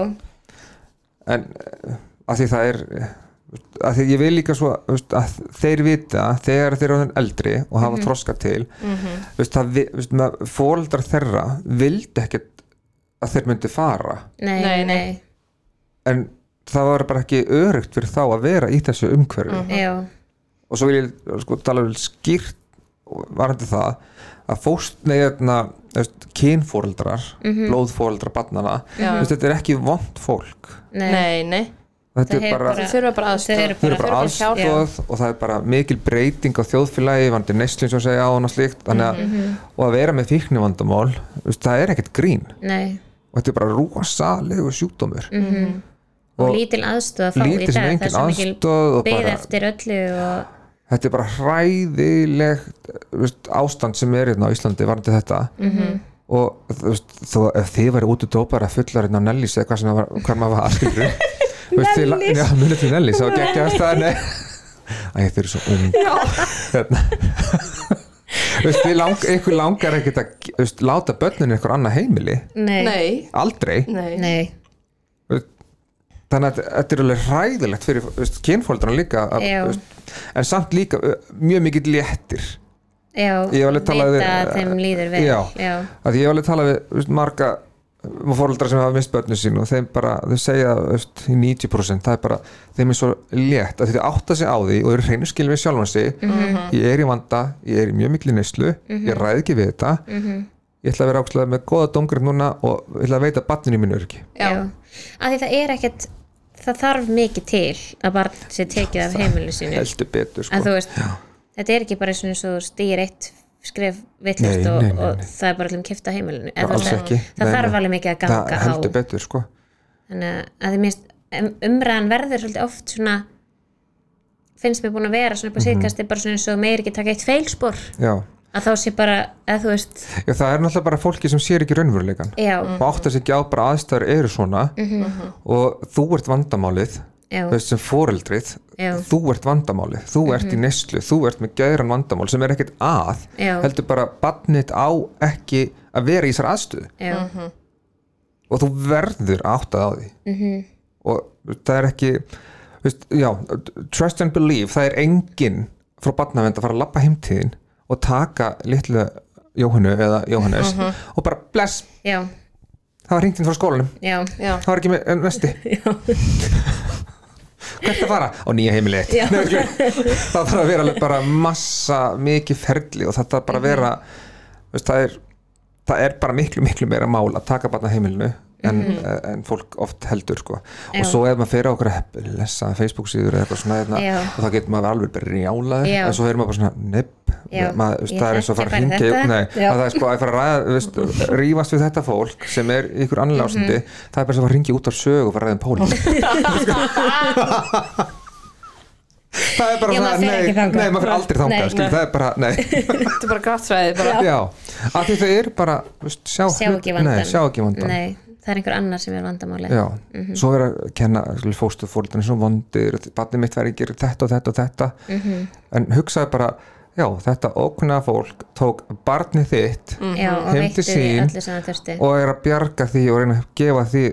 en uh, að því það er uh, að því ég vil líka svo veist, að þeir vita þegar þeir eru eldri og hafa Mhm. þroska til veist, það, vi- veist, með fóreldrar þeirra vildi ekkert að þeir myndi fara. Nei, Nei, nei. en það var bara ekki örugt fyrir þá að vera í þessu umhverfi. Já, og svo vil ég sko tala vel skýrt varandi það að fóst, nei, hérna, veist, kynfóreldrar Mhm. blóðfóreldrar barnana Já. veist, þetta er ekki vond fólk. Nei, Nei, þetta er bara, bara- bara aðstóð og það er bara mikil breyting á þjóðfélagi vandi neslun sem segja á hana slíkt. Þannig að, Mhm. og að vera með fíknivandamál veist, það er ekkert grín. Nei. Og þetta er bara rosalegu sjúkdómur. Mhm. og, Og lítil aðstöð að fá í dag það er svo mikil aðstóð og bara eftir öllu og þetta er bara hræðilegt veist, ástand sem er hérna á Íslandi varandi þetta Mhm. og þú veist, þó ef þið væri út úr dópar að fullar hérna á Nellis eða hvað sem það var, hvað maður var aðskilur Nellis? Já, munið til Nellis, þá gekk ég að staðinni Æ, þið eru svo ung hérna ykkur langar ekkert að veist, láta börninu ykkur annað heimili nei, Nei. aldrei Nei. nei. Þannig að þetta er alveg hræðilegt fyrir veist, kynfóldrana líka að, veist, en samt líka mjög mikið léttir. Já, alveg talað við- að þeim líður vel Já. já, að ég hef alveg talað við veist, marga fóröldra sem hafa mist börnu sín og þeim bara, þau segja veist, í 90% það er bara, þeim er svo létt að þau átta sig á því og eru hreinu skil við sjálfan sig. Ég er í vanda, ég er í mjög miklu neyslu ég ræð ekki við þetta. Ég ætla að vera ákslega með góða dóngrið núna og ég ætla að veita barninu mínu öryggi. Já. að því það er ekkert það þarf mikið til að barn sé tekið af heimilu sínu. heldur betur en þú sko. veist, þetta er ekki bara eins og stýr eitt skref vittlust og, og það er bara allir kifta heimilinu. Veist, ekki. það Nei, þarf alveg mikið að það ganga á. heldur betur sko. Þannig að- því minnst umræðan verður svolítið oft svona finnst mér búin að vera svona upp á síðkasti bara svona eins og meir ekki taka eitt feilspor. Já. Að þá sé bara, eða þú veist. Já, það er náttúrulega bara fólki sem sér ekki raunveruleikan já, og áttar sig ekki á bara aðstæður eru svona. Og þú ert vandamálið já, þú veist sem foreldrið Já. þú ert vandamálið, þú ert í neyslu þú ert með gæðran vandamál sem er ekkert að Já. heldur bara badnit á ekki að vera í þessar aðstöðu. Já, og þú verður áttað á því. -hmm. og það er ekki veist, já, trust and believe það er enginn frá badnavend að fara að lappa heimtíðin og taka litlu Jóhannu eða Jóhannes og bara bless, já, það var hringt inn frá skólanum. Já, Já. það var ekki með næsti hvert að fara? Á nýja heimili eitt. Nei, skilur. það þarf að vera bara massa mikið ferli og þarf bara vera veist, það, er, það er bara miklu miklu meira mál að taka barna heimilinu en, en fólk oft heldur sko. Og svo ef maður fer á okkur að lesa Facebook síður eða eitthvað svona hérna, og þá getur maður alveg bara rjálaður Já. en svo er maður bara svona nepp það er eins og að fara að að það er sko að fara að rífast við þetta fólk sem er ykkur annlega ástandi Mhm. það er bara eins og að fara að hringja út af sög og fara að ræða um pólítík það er bara Já, fer nei, nei, maður fyrir aldrei Nei. skil, það er bara, nei. Þetta er bara grátt svæði bara. já, af því þau eru bara sjá, ekki vandan það er einhver annar sem er vandamáli já, svo er að kenna fóstu fóröldan svo vondir barnið mitt verið að gera þetta og þetta og þetta. Mhm. en hugsaði bara já, þetta ókunna fólk tók barnið þitt já, og Heim til sín öllu sem það þurfti. og er að bjarga því og reyna að gefa því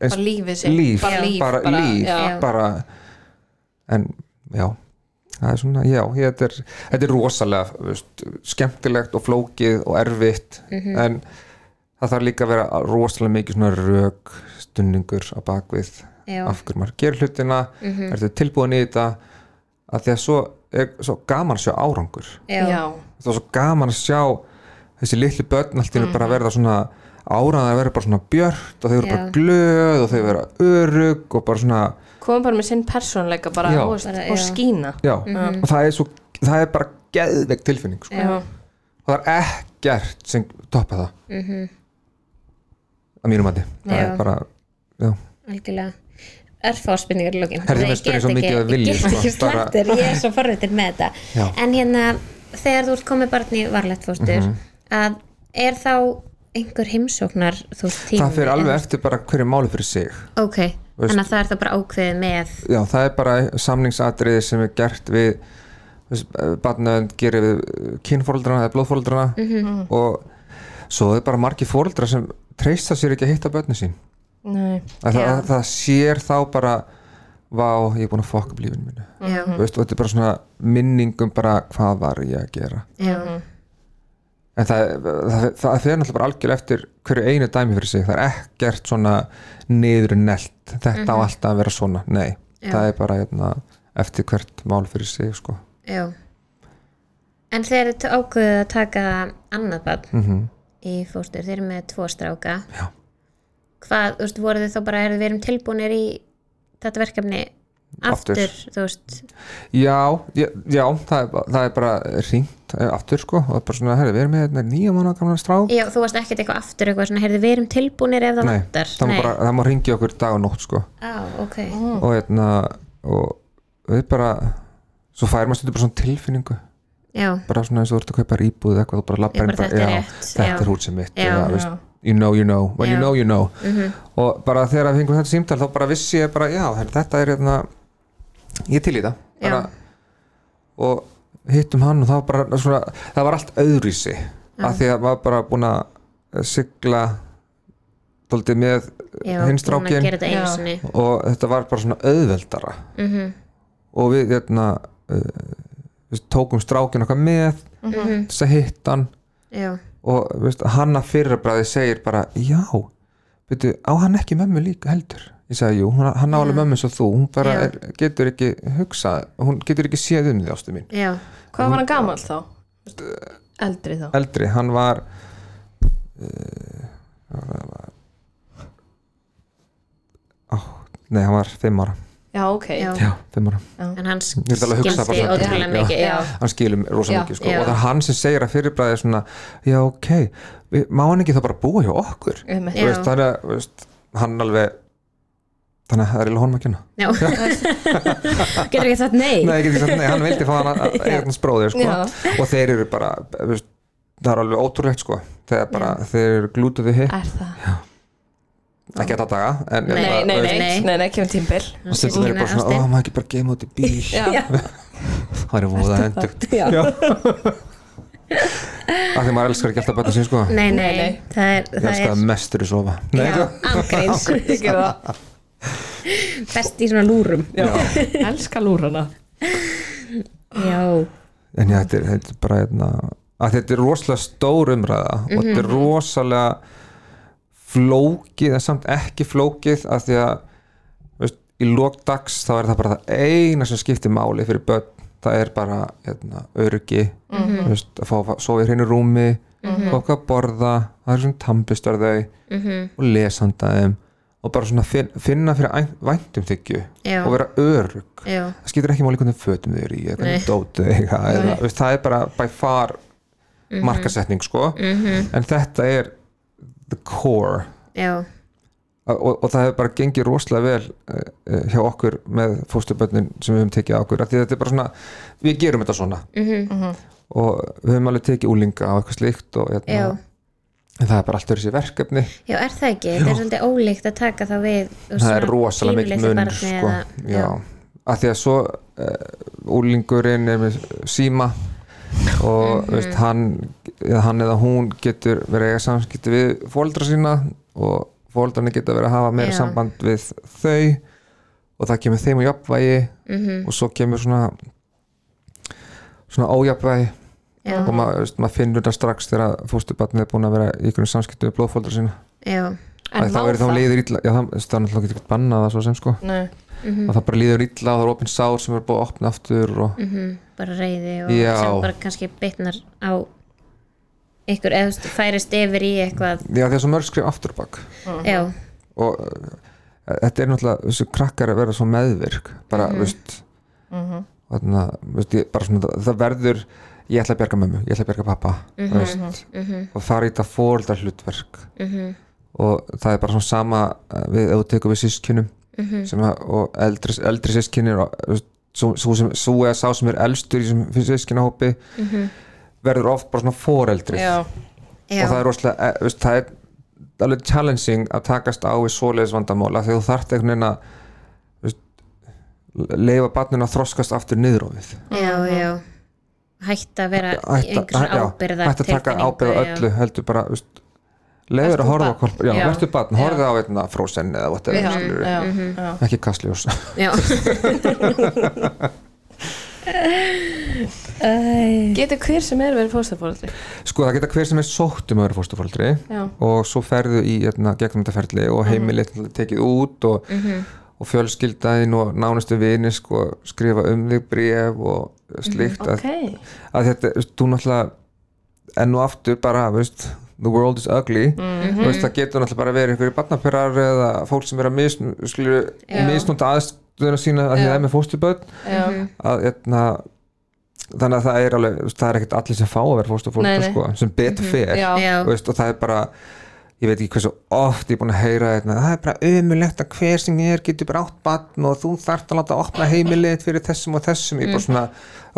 eins, Bara lífið sitt. líf, Bara líf bara, líf já. Bara en já það er svona, já, þetta, er, þetta er rosalega veist, skemmtilegt og flókið og erfitt Mhm. en það þarf líka að vera rosalega mikið svona rök stunningur á bakvið Já. af hverju maður gerir hlutina Mhm. ertu tilbúin í þetta? Að því að svo er svo gaman að sjá árangur. Það er svo gaman að sjá þessi litli börn allt í einu bara verða svona áraðar að vera bara svona björt og þau eru bara glöð og þau vera örug og bara svona, Komum bara með sinn persónleika bara, Já. og já. skína. Já. Og það er svo, það er bara geðveik tilfinning sko. já, og það er ekkert sem toppa það. Mhm, að mínum mati, það er bara já, algjörlega. Örfá spurningar í lókin svo mikið að vilja, ég get ekki slættir, ég er svo forvitin með þetta. Já. en hérna, þegar þú ert komið barn í varlegt fóstur Mhm. að er þá einhver heimsóknar þú tími það fyrir alveg eftir bara hverju máli fyrir sig. Ok, þannig að það er það bara ákveðið með já, það er bara samningsatriði sem er gert við barnaðund gerir við kynfóreldrana eða blóðfóreldrana Mhm. og svo er bara margir fóreldrar sem treysta sér ekki að hitta börni sín? Það, Já. að það sér þá bara vá, ég er búin að fokka upp lífinu mínu. Já, Þú veist, og þetta er bara svona minningum bara hvað var ég að gera? Já, en það, það, það fer náttúrulega bara algjörlega eftir hverju einu dæmi fyrir sig. Það er ekkert svona niður nelt þetta á alltaf að vera svona, nei Já. það er bara hérna, eftir hvert mál fyrir sig sko. já. En þeir eru ákveðið að taka annað barn. Mm í fóstur, þeir eru með tvo stráka. Já. hvað, þú veist, voru þið þá bara erum við erum tilbúinir í þetta verkefni Aftur. aftur, þú veist? Já, já, já það, er, það er bara hringt aftur sko. Og það er bara svona, herri, við erum með hérna, nýja mánu gamla strák. Já, þú varst ekkert eitthvað aftur eitthvað svona, heyrðu, við erum tilbúinir ef það Nei, vantar. það má, bara, það má ringja okkur dag og nótt sko. Á, ok, og hérna og við bara svo fær maður stundum bara svona tilfinningu já, bara svona eins og þú ert að kaupa íbúð eða eitthvað þú bara lappar Já, inn þetta er já, þetta er húsið mitt Já. eða, veist, you know, you know, when you know, you know. Mhm, og bara þegar við fengum þetta símtal þá bara vissi ég bara, já, her, þetta er hérna ég til í það. Bara, og hittum hann og það var bara svona, það var allt öðruvísi. Af því að maður bara búin að sigla dóltið með hinstrákin þetta og þetta var bara svona auðveldara. Mhm, og við hérna uh, við tókum strákin okkar með þess að hitta hann. Já, og veist, hann að fyrirbræði segir bara já, veitu, á hann ekki mömmu líka heldur? Ég sagði, jú, hún, hann á alveg mömmu svo þú. Hún bara er, getur ekki hugsað hún getur ekki séð um því ástu mín. Já, Hvað var hann gamall þá? Eldri þá? eldri, hann var uh, það var á, nei, hann var fimm ára Já, ok já. já, fimm ára, en hann skildi ótrúlega já. mikið já, hann skilum rosa Já. mikið sko. Já. og það er hann sem segir að fyrirbræði er svona, já, ok má hann ekki þá bara búa hjá okkur. Já. Veist, þannig að veist, hann alveg þannig að það er eiginlega honum að kenna já. getur ekki sagt nei Nei, ég get ekki sagt, nei, hann vildi fá hann að eignan spróðir sko. Já. og þeir eru bara veist, það er alveg ótrúlegt sko. þeir, bara, þeir eru glútuði hitt Er það? Ekki að daga en Nei, Nei, bara, nei, nei, Nei. nei, nei, kemur tímbil og stundum er bara svona, ó, maður ekki bara geima út í bíl? Já, það er voða hendugt já. af því maður elskar ekki alltaf bæta sín sko. Nei, nei, Nei, það er, ég það elskar er að mestur í sofa. Nei, já, Ég það. Best í svona lúrum. Já, elska lúrana. Já, en já, þetta er, er bara hérna, að þetta er rosalega stór umræða og þetta Mhm. er rosalega flókið en samt ekki flókið af því að veist, í lókdags þá er það bara það eina sem skiptir máli fyrir börn. Það er bara hérna, öryggi Mhm. veist, að fá að sofa í hreinu rúmi fá okkur að borða það er svona tambistar þau mhm, og lesanda þeim og bara svona fin, finna fyrir væntum þykju já, og vera örug já, það skiptir ekki máli hvernig fötum þau eru í hvernig dótu þau veist, það er bara by far markasetning sko. Mhm, en þetta er the core já, og, og það hefur bara gengið rosalega vel uh, hjá okkur með fóstubönnin sem við höfum tekið á okkur af því þetta er bara svona, við gerum þetta svona mhm, og við höfum alveg tekið úlinga á eitthvað slíkt og já hérna, en það er bara alltaf þessi verkefni Já, er það ekki? Það er svolítið ólíkt að taka þá við það er rosalega mikil munur sko. já. já. að því að svo uh, úlingurinn er með síma og Mhm. veist, hann, eða hann eða hún getur verið að eiga samskipti við fóldra sína og fóldrarnir geta verið að hafa meira Já. samband við þau og það kemur þeim á jafnvægi Mhm, og svo kemur svona svona ójafnvægi. Já, og maður, maður finnur það strax þegar fóstubarnið er búin að vera í ykkur samskipti við blóðfóldra sína. Já, En þá er þá það? líður illa já, það, það er náttúrulega ekki bannað það svo sem sko. Nei, mhm, og það bara líður illa og það er opinn sár sem er búið að opna aftur og mhm, bara reyði og Já. sem bara kannski bitnar á ykkur veist, færist yfir í eitthvað. Já því að svo mörg skrif aftur á bak. Já, og uh, þetta er náttúrulega þessu krakkar að vera svo meðvirk bara, Mhm. veist og þannig að, veist, ég, bara svona, það verður ég ætla að bjarga mömmu, ég ætla að bjarga pappa Mhm. veist, og fara í þetta fóreldar hlutverk mhm, og það er bara svona sama uh, við, tekur við sískinum mhm, sem að, og eldri, eldri sískinir og svo, svo, sem, svo eða sá sem er elstur í þessum sískinahópi mhm, verður oft bara svona fóreldri já, og það er rosalega, eh, veist, það er alveg challenging að takast á við svoleiðis vandamóla þegar þú þarft einhvern veginn að veist, leifa barninu að þroskast aftur niður á við. Já, já. Hætta að vera í Hætta- einhver já, ábyrða hætt að taka ábyrða öllu heldur bara veist, leiður að horfa hvolp já, Já. verður barn, horfið á einna frósen eða whatever, já, skilurðu. já, Mhm. já. ekki kastljós já, Getur hver sem er verið fóstafóldri sko það geta hver sem er sótt um að vera fóstufóldri Já, og svo ferðu í hérna, gegnum þetta ferli og heimilið mm tekið út og, mhm, og fjölskyldaðin og nánustu vini sko, skrifa um þig bréf og slíkt að, ok. að þetta, veist, þú náttúrulega enn og aftur bara, veist the world is ugly, Mhm. veist, það getur náttúrulega bara verið einhverju barnaperar eða fólk sem er að misn, misnúta aðstöðuna sína að það er með fóstuböld Já, að etna, þannig að það er alveg, það er ekkert allir sem fá að vera nei. sko, sem betur fer já, já, Þú veist, og það er bara ég veit ekki hversu oft ég er búin að heyra þetta, það er bara ömulegt að hver sem er getur bara átt batn og þú þarft að láta opna heimilið fyrir þessum og þessum. Ég er bara svona,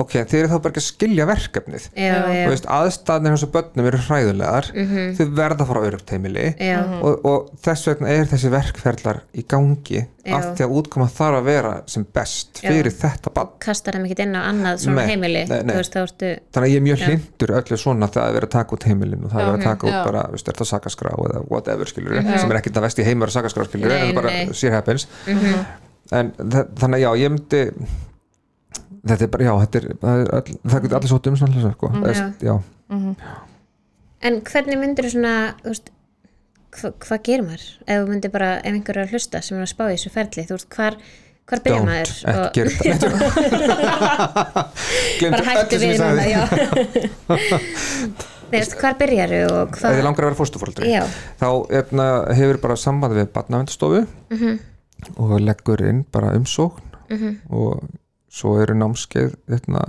ok, þið eru þá bara ekki að skilja verkefnið. Já, já, Þú veist, aðstæðnir hans og börnum eru hræðulegar mhm, þau verða að fara á örugt heimili já, og, og þess vegna er þessi verkferðlar í gangi Já. af því að útkoma þarf að vera sem best fyrir þetta bann kastar þeim ekkert inn á annað svona Nei, heimili? nei, nei. þú veist, þá ertu þannig að ég er mjög Já. hlindur öllu svona það er verið að taka út heimilin og það er verið að taka út Já. bara, veist, er það sakaskrá eða whatever skilur sem er ekkert að vesti heimur að sakaskrá skilur Nei, en bara nei. shit happens. Mhm, en þa- þannig að já, ég myndi þetta er bara, já, þetta er, það, er all, það getur allir um svona sko. Mm, Eða, já. En hvernig myndir þú svona þú veist, hva, hvað gerir maður? Ef þú myndir bara, ef einhver er að hlusta sem er að spá í þessu ferli, þú veist, hvar hvar byrja Don't, maður? ekki gera þetta bara hættu við núna, já. Nei, veist, hvar byrjar og ef hvað þið langar að vera fóstufóldri Já. þá efna, hefur bara samband við barnavendastofu Mhm. og leggur inn bara umsókn og svo eru námskeið efna,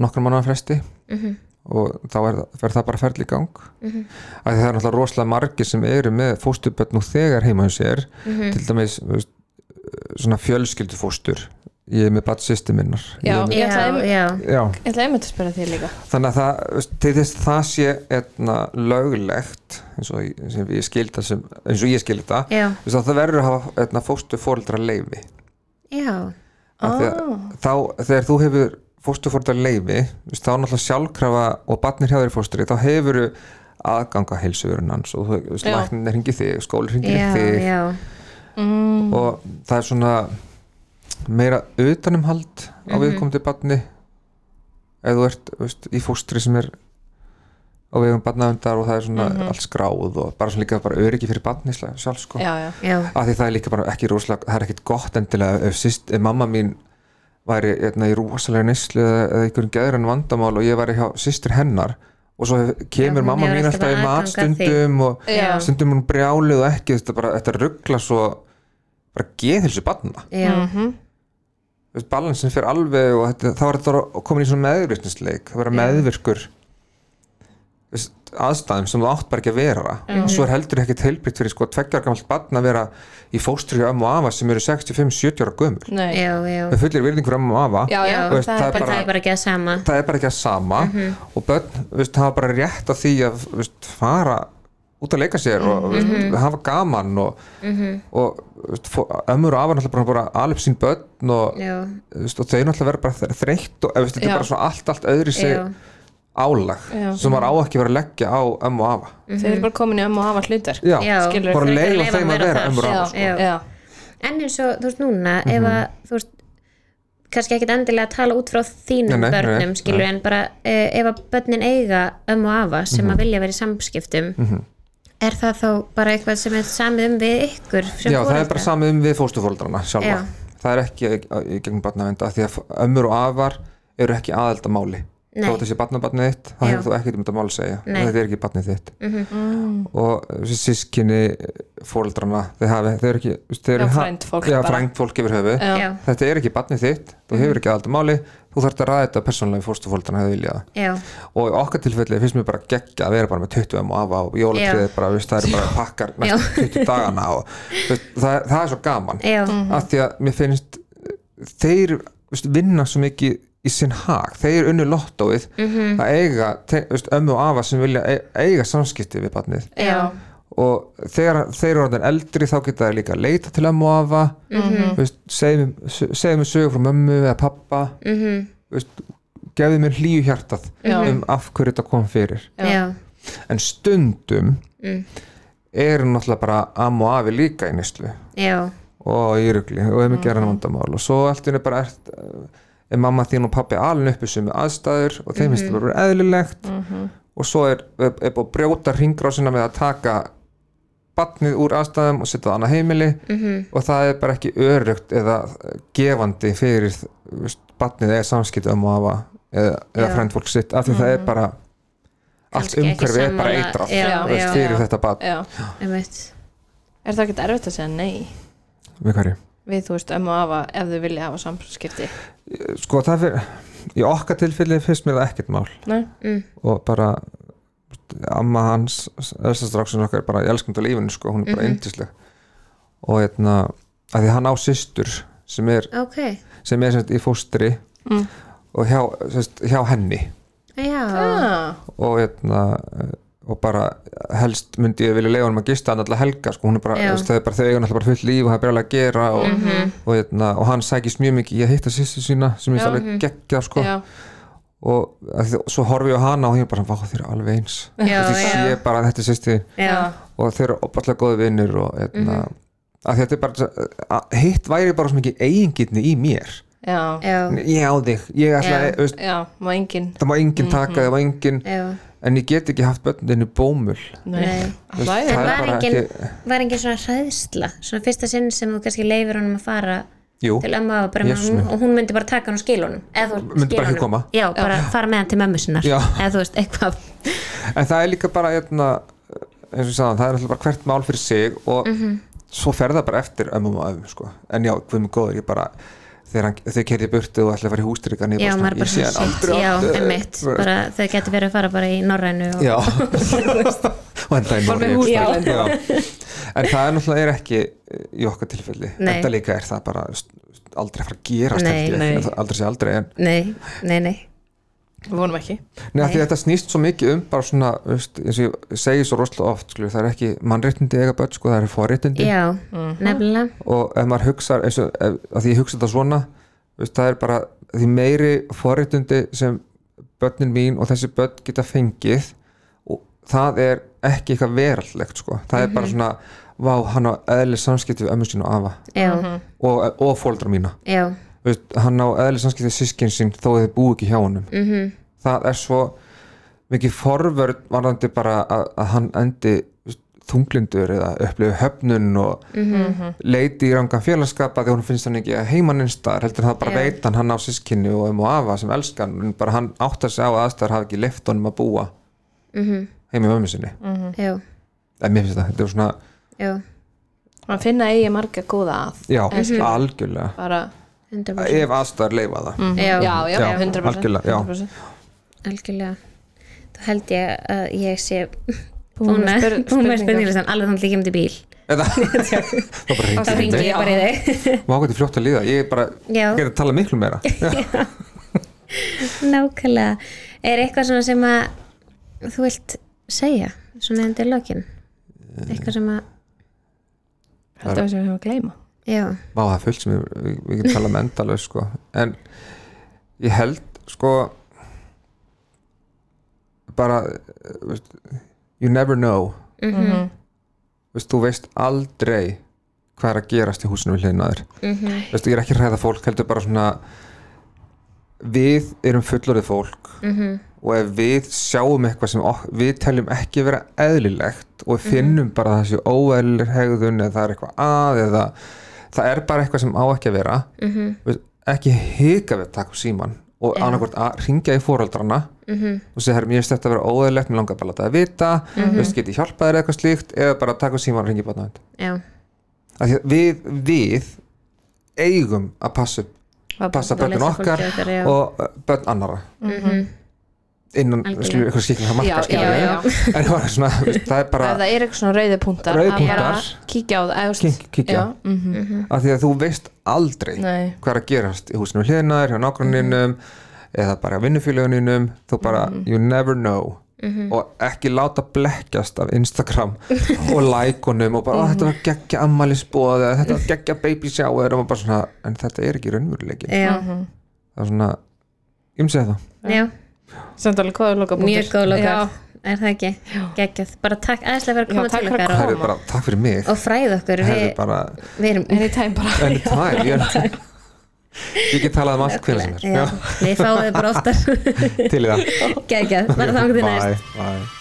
nokkra manna fresti. Mhm. og þá er, það- fer það bara ferli í gang. Mm að það er náttúrulega rosalega margir sem eru með fóstuböld nú þegar heima hjá sér. Mhm. til dæmis svona fjölskyldu fóstur ég er með badsýsti minnar. Já. ætlaði- Ég ætla einmitt að spyrja þér líka. Þannig að það til þess að það sé etna, löglegt eins og, ég- sem ég skil það sem, eins og ég skil þetta já, þú veist, að það verður að hafa etna, fóstu fóreldra leifi já þá, þegar þú hefur fóstu fóreldra leifi veist, þá náttúrulega sjálfkrafa og barnir hjá þér í fóstri þá hefur aðganga heilsuverun hans og læknin ringi þig, skóli ringi Já, þig já, mm. og það er svona meira utanumhald á Mhm. viðkomandi barni ef þú ert veist, í fóstri sem er á vegum barnavendar og það er svona Mhm. allt skráð og bara svona líka bara öryggi fyrir barni sjálf sko. Já, já, já, af því það er líka bara ekki rosalega það er ekkit gott endilega ef, sýst, ef mamma mín væri eitna, í rosalega neyslu eða, eða einhverjum geðrann vandamál og ég væri hjá systur hennar og svo kemur hún mamma mín alltaf í að matstundum og Já. stundum hún brjálið og ekki þetta, bara, þetta ruggla svo bara geðhilsu barna. Já, Mhm. balansin fyrir alveg og þetta, þá er þetta komin í svona meðvirknisleik það vera meðvirkur aðstæðum sem þú átt bara ekki að vera. Og svo er heldur ekkert heilbritt fyrir sko tveggjar gamalt barn að vera í fóstri og ömmu og afa sem eru 65-70 ára gömul. Nei. Já, já. Með fullir virðing fyrir ömmu og afa. Já, já, Já, veist, það það er bara, það er bara ekki að sama. Það er bara ekki að sama. Og börn veist, hafa bara rétt á því að veist, fara út að leika sér og veist, hafa gaman og, og veist, fó- ömmur og afar náttúrulega bara, bara alveg sín börn og, og þau náttúrulega verða bara þreytt og veist, þetta Já. er bara svona allt, allt öðri sig já, álag Já. sem maður á ekki verið að leggja á ömmu og afa Þeir eru bara komin í ömmu og hafa hlutverk já, Já. Skilur bara leiða þeim að vera ömmur og Já. afa sko. En eins og þú veist núna ef að þú veist kannski ekkit endilega að tala út frá þínum Nei, nei, börnum nei. skilur en bara uh, ef að börnin eiga ömmu og afa sem að vilja vera í samskiptum er það þá bara eitthvað sem er samið um við ykkur já, það er bara samið um við fóstufóldrana sjálfa Já. það er ekki gegnum barnavenda því að ömmur og afar eru ekki aðeldamáli Nei. þó þetta sé barnabarnið þitt þá hefur þú ekkert um þetta mál að segja. Þetta er ekki barnið þitt. Mm. og þessi sískinni fóreldrana þeir, hafi, þeir eru ekki þeir Já, ha- frændfólk já, bara. frændfólk yfir höfu Já. þetta er ekki barnið þitt, þú hefur ekki aðelda máli þú þarft að ræða þetta persónulega fórstufóldrana hefur viljað já, og okkar tilfelli finnst mér bara geggja að vera bara með 20 um og afa og jólatriðið bara, veist, það eru bara pakkar næstu 20 dagana og veist, það, það er svo gaman. Já, af því að mér finnst þeir veist, vinna svo mikið í sinn hag, þeir unnu lottóið að eiga te, veist, ömmu og afa sem vilja e- eiga samskipti við barnið. Já, og þegar þeir eru orðin eldri þá geta þeir líka að leita til ömmu og afa. Veist, segjum segjum við sögur frá mömmu eða pappa. Mhm, veist, gefðu mér hlýju hjartað Já. um af hverju þetta kom fyrir. Já, en stundum Mm. eru náttúrulega bara am og afi líka í nýslu já, og í rugli og ef mikið er hann vandamál. Og svo allt er bara ert, uh, er mamma þín og pappi alveg uppi sem aðstæður og þeim finnst það bara eðlilegt. Og svo er, er, er búið að brjóta ringrásina með að taka batnið úr aðstæðum og setja það annað heimili. Mhm, og það er bara ekki örugt eða gefandi fyrir veist, batnið eða samskipt um að hafa eða, eða Já. frændfólk sitt af því það er bara allt umhverfið er bara já, fyrir já. þetta bat Já. einmitt. Er það ekki erfitt að segja nei? Við hverju við, þú veist, ömmu og afa ef þau vilja hafa samskipti. Sko það fyrir í okkar tilfelli finnst mér það ekkert mál. Nei? mm, og bara amma hans, elstastráksin okkar er bara í elskundu lífinu sko, hún er bara Mhm. yndisleg. Og hérna að því hann á systur sem er, ok, sem er semst, í fóstri Mm. og hjá, semst, hjá henni. Já. Ah, og hérna og bara helst myndi ég vilja leiða hann að gista hann alltaf helga sko, hún er bara, það er bara þau eiga alltaf bara fullt líf og það er bara að gera og, Mhm. og, hérna, og hann sækist mjög mikið í að hitta sýstu sína sem ég Já. alveg geggja sko. Já, og því, svo horfi ég á hana og ég er bara, vá þeir eru alveg eins. Já. sé bara að þetta er sýsti já, og þeir eru opallega góði vinnir og hérna, Mhm. að þetta er bara hitt væri bara svo mikið eigingirni í mér. Já, já, ég á þig, ég ætla Já. að veist, já, má engin það má enginn taka, það má enginn já, en ég get ekki haft börninu bómul. Nei, veist, það það var engin, ekki- var engin svona hræðsla? Svona fyrsta sinn sem þú kannski leifir honum að fara jú, til ömmu og, bara, Jesús hún, og hún myndi bara taka hann og skila honum. Eða þú Myndi bara ekki koma. já, bara fara með hann til mömmu sinnar Já. eða þú veist, eitthvað. En það er líka bara eitna, eins og ég sagði, það er alltaf bara hvert mál fyrir sig og Mhm. svo fer það bara eftir ömmum og ömmum sko. en já, með góður, ég bara þegar þau kerði burtu og ætla að fara í er ég sé hann aldrei já, emmitt bara, þau getur verið að fara bara í norrænu og, og enda í. Já. en það er náttúrulega er ekki í okkar tilfelli. Enda líka er það bara aldrei að fara að það- aldrei sé aldrei en nei, nei, nei vonum ekki. Nei, Nei. þetta snýst svo mikið um bara svona, veist, eins og ég segi svo rosalega oft skilur, það er ekki mannréttindi eiga börn sko, það er forréttindi. Já, nefnilega. Og ef maður hugsar eins og, ef, að því ég hugsa þetta svona veist, það er bara því meiri forréttindi sem börnin mín og þessi börn geta fengið og það er ekki eitthvað veraldlegt sko. það er bara svona, vá, hann á eðli samskipti við ömmu sín og afa. Já, og, og fóldra mína. Já, veist, hann á eðli samskipti við sískin sín þó að þið búi ekki hjá honum. Mhm. Það er svo mikið forvörð varðandi bara að, að hann endi veist, þunglindur eða upplifu höfnun og leiti í rangan félagskapa því hún finnst hann ekki að heimann einstar heldur það bara Já. veit hann hann á sískinni og um og afa sem elskan en bara hann áttar sig á að aðstæður hafa ekki lift honum að búa mhm, heim í mömmu sinni. Já, en mér finnst það, þetta er svona já. Að finna eigi marga góða að. Já, Mhm. algjörlega. Bara, 100% ef aðstæður leifa það. Mhm. já, já, já, Já, 100%, algjörlega, já. 100%. algjörlega. Þá held ég að ég sé Búin að spurningar. alveg þannig ég kemur til bíl. Það þá ringi ég. Bara í þig. Má hvað fljótt að líða, ég er bara já, getur að tala miklu meira. Nákvæmlega. Er eitthvað svona sem að þú vilt segja svona endur lokin? Eitthvað sem að held að við sem við hefum að gleyma já, Vá, það er fullt sem við, við, getum talað með endalaus sko. en ég held sko bara eh, veist, you never know. Mhm, veist, þú veist aldrei hvað er að gerast í húsinu við hlinaður mhm. Veist, ég er ekki hræða fólk, heldur bara svona við erum fullorðið fólk mhm, og ef við sjáum eitthvað sem við teljum ekki vera eðlilegt og við finnum bara sé óeðlileg hegðun eða það er eitthvað að eða það er bara eitthvað sem á ekki að vera. Mhm, Veist, ekki hika við að taka síman og Já. annarkvort að ringja í fóreldrana mhm. Og segja, mér finnst þetta að vera óeðlilegt mér langar bara að það vita, veist, get ég hjálpað þér eitthvað slíkt eða bara taka síman og ringja í barnavend já, við, við eigum að passa, passa lesa okkar okkar, og börn annara mhm, innan eitthvað skikkilega marka en það er svona, það er bara það er eitthvað svona rauði punktar Rauðir að kíkja á það kíkja. mhm. mhm, að því að þú veist aldrei nei, hvað er að gerast í húsinu hliðnaður, hjá nágranninum eða bara vinnufélaguninum þú bara, you never know. Mhm. og ekki láta blekkjast af Instagram og lækunum og bara, "Ó, þetta var geggja ammælisbóð eða þetta var geggja baby shower. Og bara svona, en þetta er ekki raunveruleikin Mhm. það er svona, ég myndi segja það. Já samt alveg góður loka mjög góð já, lokar. Er það ekki, geggjað. Bara takk aðeinslega fyrir að Já, koma takk til að okkar það og, er bara, takk fyrir mig. Og fræð okkur. Það er við, bara, við erum anytime bara. Anytime ég, er- ég get talað um allt hvernig sem er. Já, við fáum þið bara oftar. Til í það. Geggjað, bara þannig til næst. bye, bye